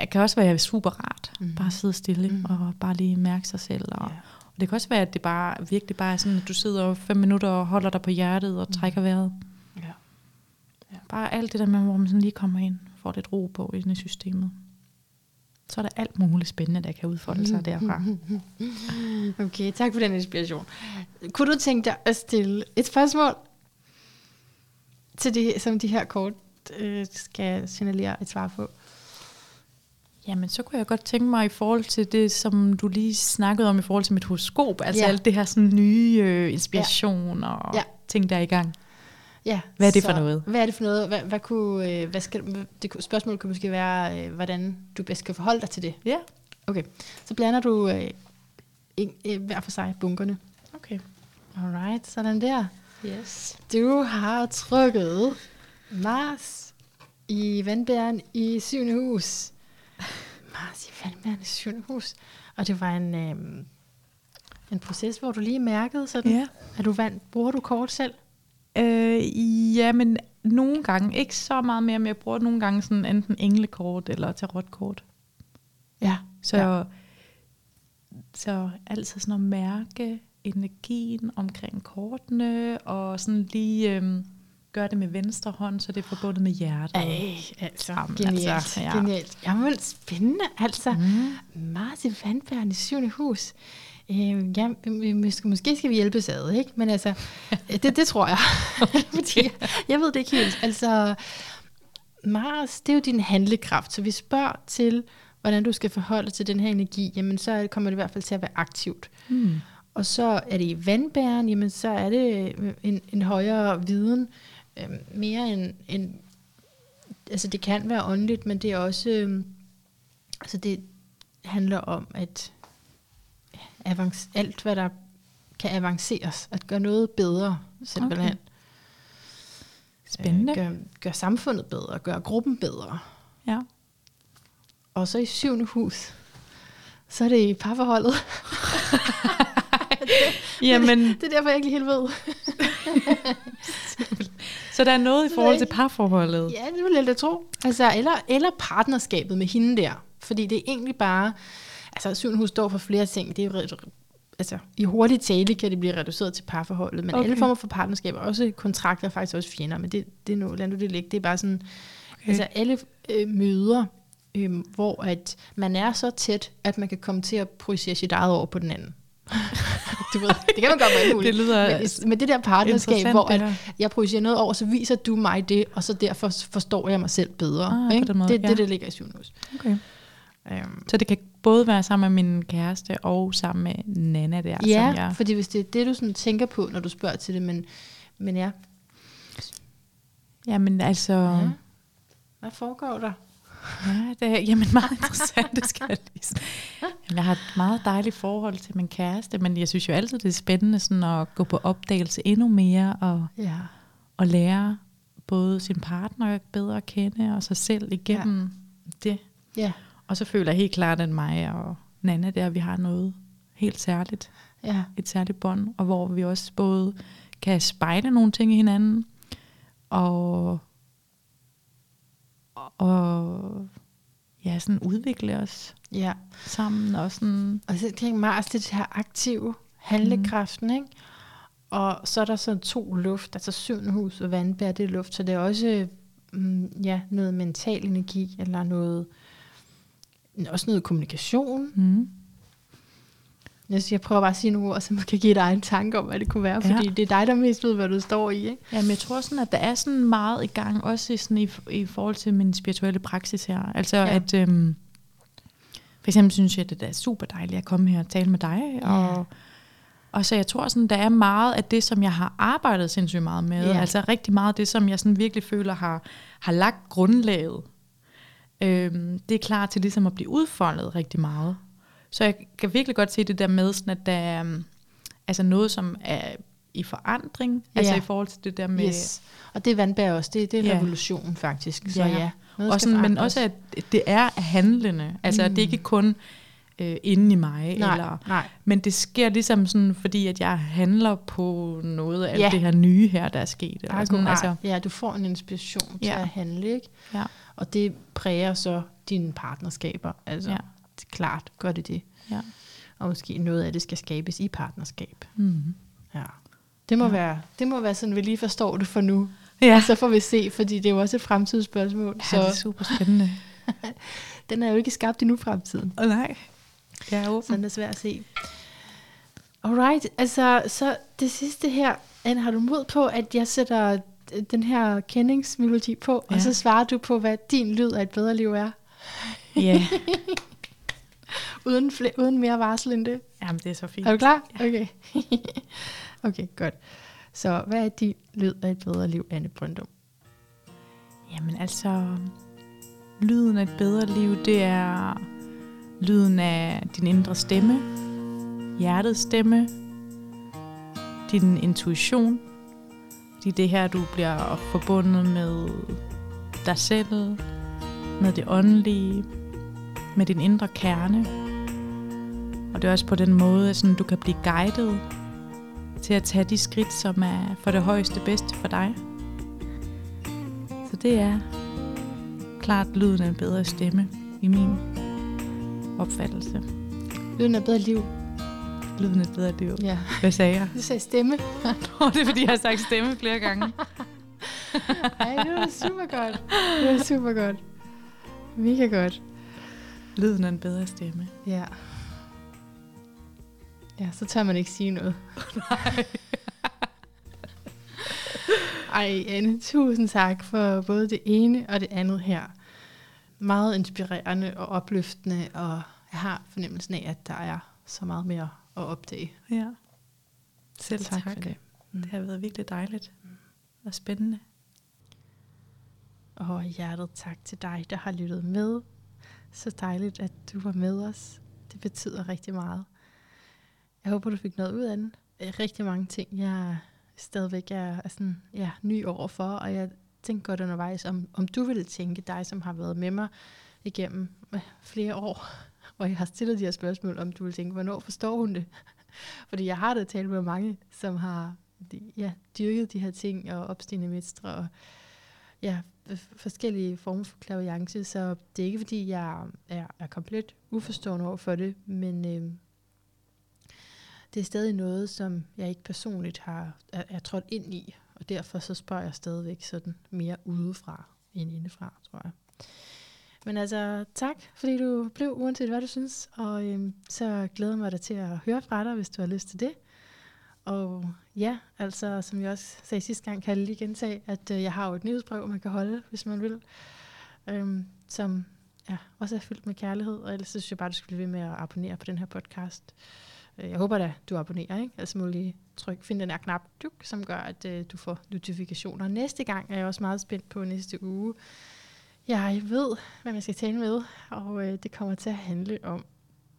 Det kan også være super rart. Mm. Mhm. Bare sidde stille mm. Mhm. og bare lige mærke sig selv. Og, Ja. og det kan også være, at det bare virkelig bare er sådan, at du sidder fem minutter og holder dig på hjertet og trækker vejret. Ja. Ja. Bare alt det der med, hvor man sådan lige kommer ind, får lidt ro på ind i systemet. Så er der alt muligt spændende, der kan udfolde sig derfra. Okay, tak for den inspiration. Kunne du tænke dig at stille et spørgsmål til det, som de her kort øh, skal signalere et svar på? Jamen, så kunne jeg godt tænke mig i forhold til det, som du lige snakkede om i forhold til mit horoskop. Altså Ja. alt det her sådan nye øh, inspiration ja. og Ja. ting, der er i gang. Ja. Hvad er det så, for noget? Hvad er det for noget? Hvad, hvad kunne, øh, hvad skal, det kunne- spørgsmål kunne måske være, øh, hvordan du bedst skal forholde dig til det. Ja, Okay, så blander du øh, en, øh, hver for sig bunkerne. okay. Alright, sådan der. Yes. Du har trykket Mars i vandbæren i syvende hus. Mars i vandbæren i syvende hus. Og det var en, øhm, en proces, hvor du lige mærkede sådan, Ja. er du vant, bruger du kort selv? Øh, ja, men nogle gange, ikke så meget mere, men jeg bruger nogle gange sådan enten englekort eller tarotkort. Ja. Så, ja. så altid sådan at mærke energien omkring kortene, og sådan lige øhm, gøre det med venstre hånd, så det er forbundet med hjertet. Ej, altså, Jamen, genialt, altså, ja. genialt. Jamen, spændende, altså. Mm. Martin Vandbæren i syvende hus. Øh, ja, måske, måske skal vi hjælpes ad, ikke? Men altså, det, det tror jeg. Fordi, jeg ved det ikke helt. Altså, Mars, det er jo din handlekraft, så vi spørger til, hvordan du skal forholde dig til den her energi, jamen så kommer det i hvert fald til at være aktivt. Mm. Og så er det i vandbæren, jamen så er det øh, en, en højere viden, øh, mere end, end, altså det kan være åndeligt, men det er også, øh, altså det handler om, at avance, alt hvad der kan avanceres, at gøre noget bedre, simpelthen. Okay. Spændende. Øh, gør, gør samfundet bedre, gør gruppen bedre. Ja. Og så i syvende hus, så er det i parforholdet. Jamen, Det er derfor, jeg ikke helt ved. så der er noget i forhold til parforholdet. Ja, det vil jeg da tro. Altså, eller, eller partnerskabet med hende der. Fordi det er egentlig bare... Altså, syvende hus står for flere ting. Det er, jo altså, I hurtig tale kan det blive reduceret til parforholdet. Men okay. Alle former for partnerskaber, også kontrakter, er faktisk også fjender. Men det, det er nu, lad nu det ligge. Det er bare sådan... Okay. Altså, alle øh, møder, øh, hvor at man er så tæt, at man kan komme til at projicere sit eget over på den anden. du ved, det kan man godt være muligt. Det lyder men, men det der partnerskab, hvor at, jeg projicerer noget over, så viser du mig det, og så derfor forstår jeg mig selv bedre. Ah, ikke? måde, det er ja. det, der ligger i syvende hus. Okay. Um, Så det kan både være sammen med min kæreste og sammen med Nana der, ja, som jeg... fordi hvis det er det, du sådan tænker på, når du spørger til det, men, men ja, Jamen altså... ja. Hvad foregår der? Ja, det er jamen meget interessant, det skal jeg lige. Jamen, Jeg har et meget dejligt forhold til min kæreste, men jeg synes jo altid, det er spændende sådan at gå på opdagelse endnu mere og, Ja. og lære både sin partner bedre at kende og sig selv igennem ja. det. Ja, Og så føler jeg helt klart, at mig og Nana der, vi har noget helt særligt, ja, et særligt bånd, og hvor vi også både kan spejle nogle ting i hinanden, og, og ja, sådan udvikle os ja. sammen og sådan, Og så tænker Mars, det er det her aktive handlekraften, ikke? Og så er der så to luft, altså syvende hus og vandbær, det er luft, så det er også mm, ja, noget mental energi, eller noget, også noget kommunikation. mm, Jeg, siger, jeg prøver bare at sige nogle ord, så man kan give dig en tanke om, hvad det kunne være, Ja. fordi det er dig, der mest ved, hvad du står i, ikke? Jamen, jeg tror sådan, at der er sådan meget i gang, også i, sådan i, i forhold til min spirituelle praksis her. Altså, Ja. ja. at øhm, for eksempel synes jeg, at det er super dejligt at komme her og tale med dig. Ja. Og, og så jeg tror sådan, der er meget af det, som jeg har arbejdet sindssygt meget med. Ja. Altså rigtig meget af det, som jeg sådan virkelig føler har, har lagt grundlaget. Øhm, det er klar til ligesom at blive udfoldet rigtig meget. Så jeg kan virkelig godt se det der med, sådan, at der er øhm, altså noget, som er i forandring. Altså Ja. i forhold til det der med... Yes. Og det vandbær også, det, det er Ja. revolution faktisk. Så Ja. ja, noget og sådan, men også, at det er handlende. Altså, mm. det er ikke kun øh, inde i mig. nej, Eller, nej. men det sker ligesom sådan, fordi at jeg handler på noget af Ja. det her nye her, der er sket. Eller sådan, Sådan, altså, ja, du får en inspiration til Ja. at handle, ikke? ja, Og det præger så dine partnerskaber. Altså, Ja. Klart gør det det. ja. Og måske noget af det skal skabes i partnerskab. Mm. Ja. Det må, Ja. være, det må være sådan, vi lige forstår det for nu. Ja, Så får vi se, fordi det er jo også et fremtidsspørgsmål. ja det er Så super spændende. den er jo ikke skabt endnu fremtiden. oh, nej, jeg er Så åben. den er svær at se. Alright, altså så det sidste her. Anne, har du mod på, at jeg sætter den her kendingsmelodi på. Ja. og så svarer du på, hvad din lyd af et bedre liv er? Ja, Uden, fl- uden mere varsel end det. Jamen, det er så fint. Er du klar? Okay. okay, godt. Så hvad er din lyd af et bedre liv, Anne Brøndum? Jamen altså, lyden af et bedre liv, det er lyden af din indre stemme, hjertets stemme, din intuition, fordi det er her, du bliver forbundet med dig selv, med det åndelige, med din indre kerne. Og det det også på den måde, at sådan, du kan blive guidet til at tage de skridt, som er for det højeste bedste for dig. Så det er klart lyden af en bedre stemme i min opfattelse. Lyden af bedre liv. Lyden af et bedre liv. Ja. Hvad sagde jeg? Du sagde stemme. Nå, det er fordi, jeg har sagt stemme flere gange. Ej, det var super godt. Det var super godt. Mega godt. Lyden af en bedre stemme. Ja. Ja, så tør man ikke sige noget. Nej. Ej, Anne, tusind tak for både det ene og det andet her. Meget inspirerende og opløftende, og jeg har fornemmelsen af, at der er så meget mere at opdage. Ja. Selv tak. for det. Mm. Det har været virkelig dejligt og spændende. Og hjertet tak til dig, der har lyttet med. Så dejligt, at du var med os. Det betyder rigtig meget. Jeg håber, du fik noget ud af den. Øh, rigtig mange ting, jeg stadigvæk er, er sådan, ja, ny overfor, og jeg tænkte godt undervejs, om, om du ville tænke, dig som har været med mig igennem øh, flere år, hvor jeg har stillet de her spørgsmål, om du ville tænke, hvornår forstår hun det? Fordi jeg har da talt med mange, som har ja, dyrket de her ting, og opstigende mestre, og ja, forskellige former for klaviance, så det er ikke fordi, jeg er, er komplet uforstående over for det, men øh, det er stadig noget, som jeg ikke personligt har er, er trådt ind i, og derfor så spørger jeg stadigvæk sådan mere udefra end indefra, tror jeg. Men altså, tak, fordi du blev, uanset hvad du synes, og øhm, så glæder jeg mig da til at høre fra dig, hvis du har lyst til det. Og ja, altså, som jeg også sagde sidste gang, kan jeg lige gentage, at øh, jeg har jo et nyhedsbrev, man kan holde, hvis man vil, øhm, som ja, også er fyldt med kærlighed, og ellers så synes jeg bare, du skal blive ved med at abonnere på den her podcast. Øh, Jeg håber da, du abonnerer, ikke? Altså må lige tryk, find den her knap, duk, som gør, at øh, du får notifikationer. Næste gang er jeg også meget spændt på næste uge. Jeg ved, hvad man skal tale med, og øh, det kommer til at handle om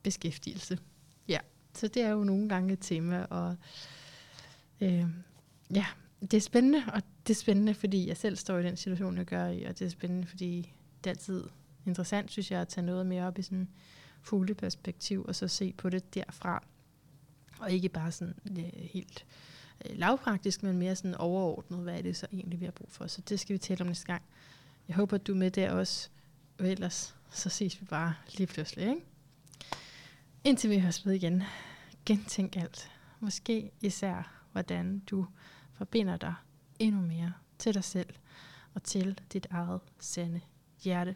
beskæftigelse. Ja, så det er jo nogle gange et tema, og øh, ja, det er spændende, og det er spændende, fordi jeg selv står i den situation, jeg gør i, og det er spændende, fordi det er altid interessant, synes jeg, at tage noget mere op i sådan fugleperspektiv, og så se på det derfra. Og ikke bare sådan øh, helt øh, lavpraktisk, men mere sådan overordnet, hvad er det så egentlig, vi har brug for. Så det skal vi tale om næste gang. Jeg håber, at du er med der også. Og ellers, så ses vi bare lige pludselig, ikke? Indtil vi høres ved igen. Gentænk alt. Måske især, hvordan du forbinder dig endnu mere til dig selv og til dit eget sande hjerte.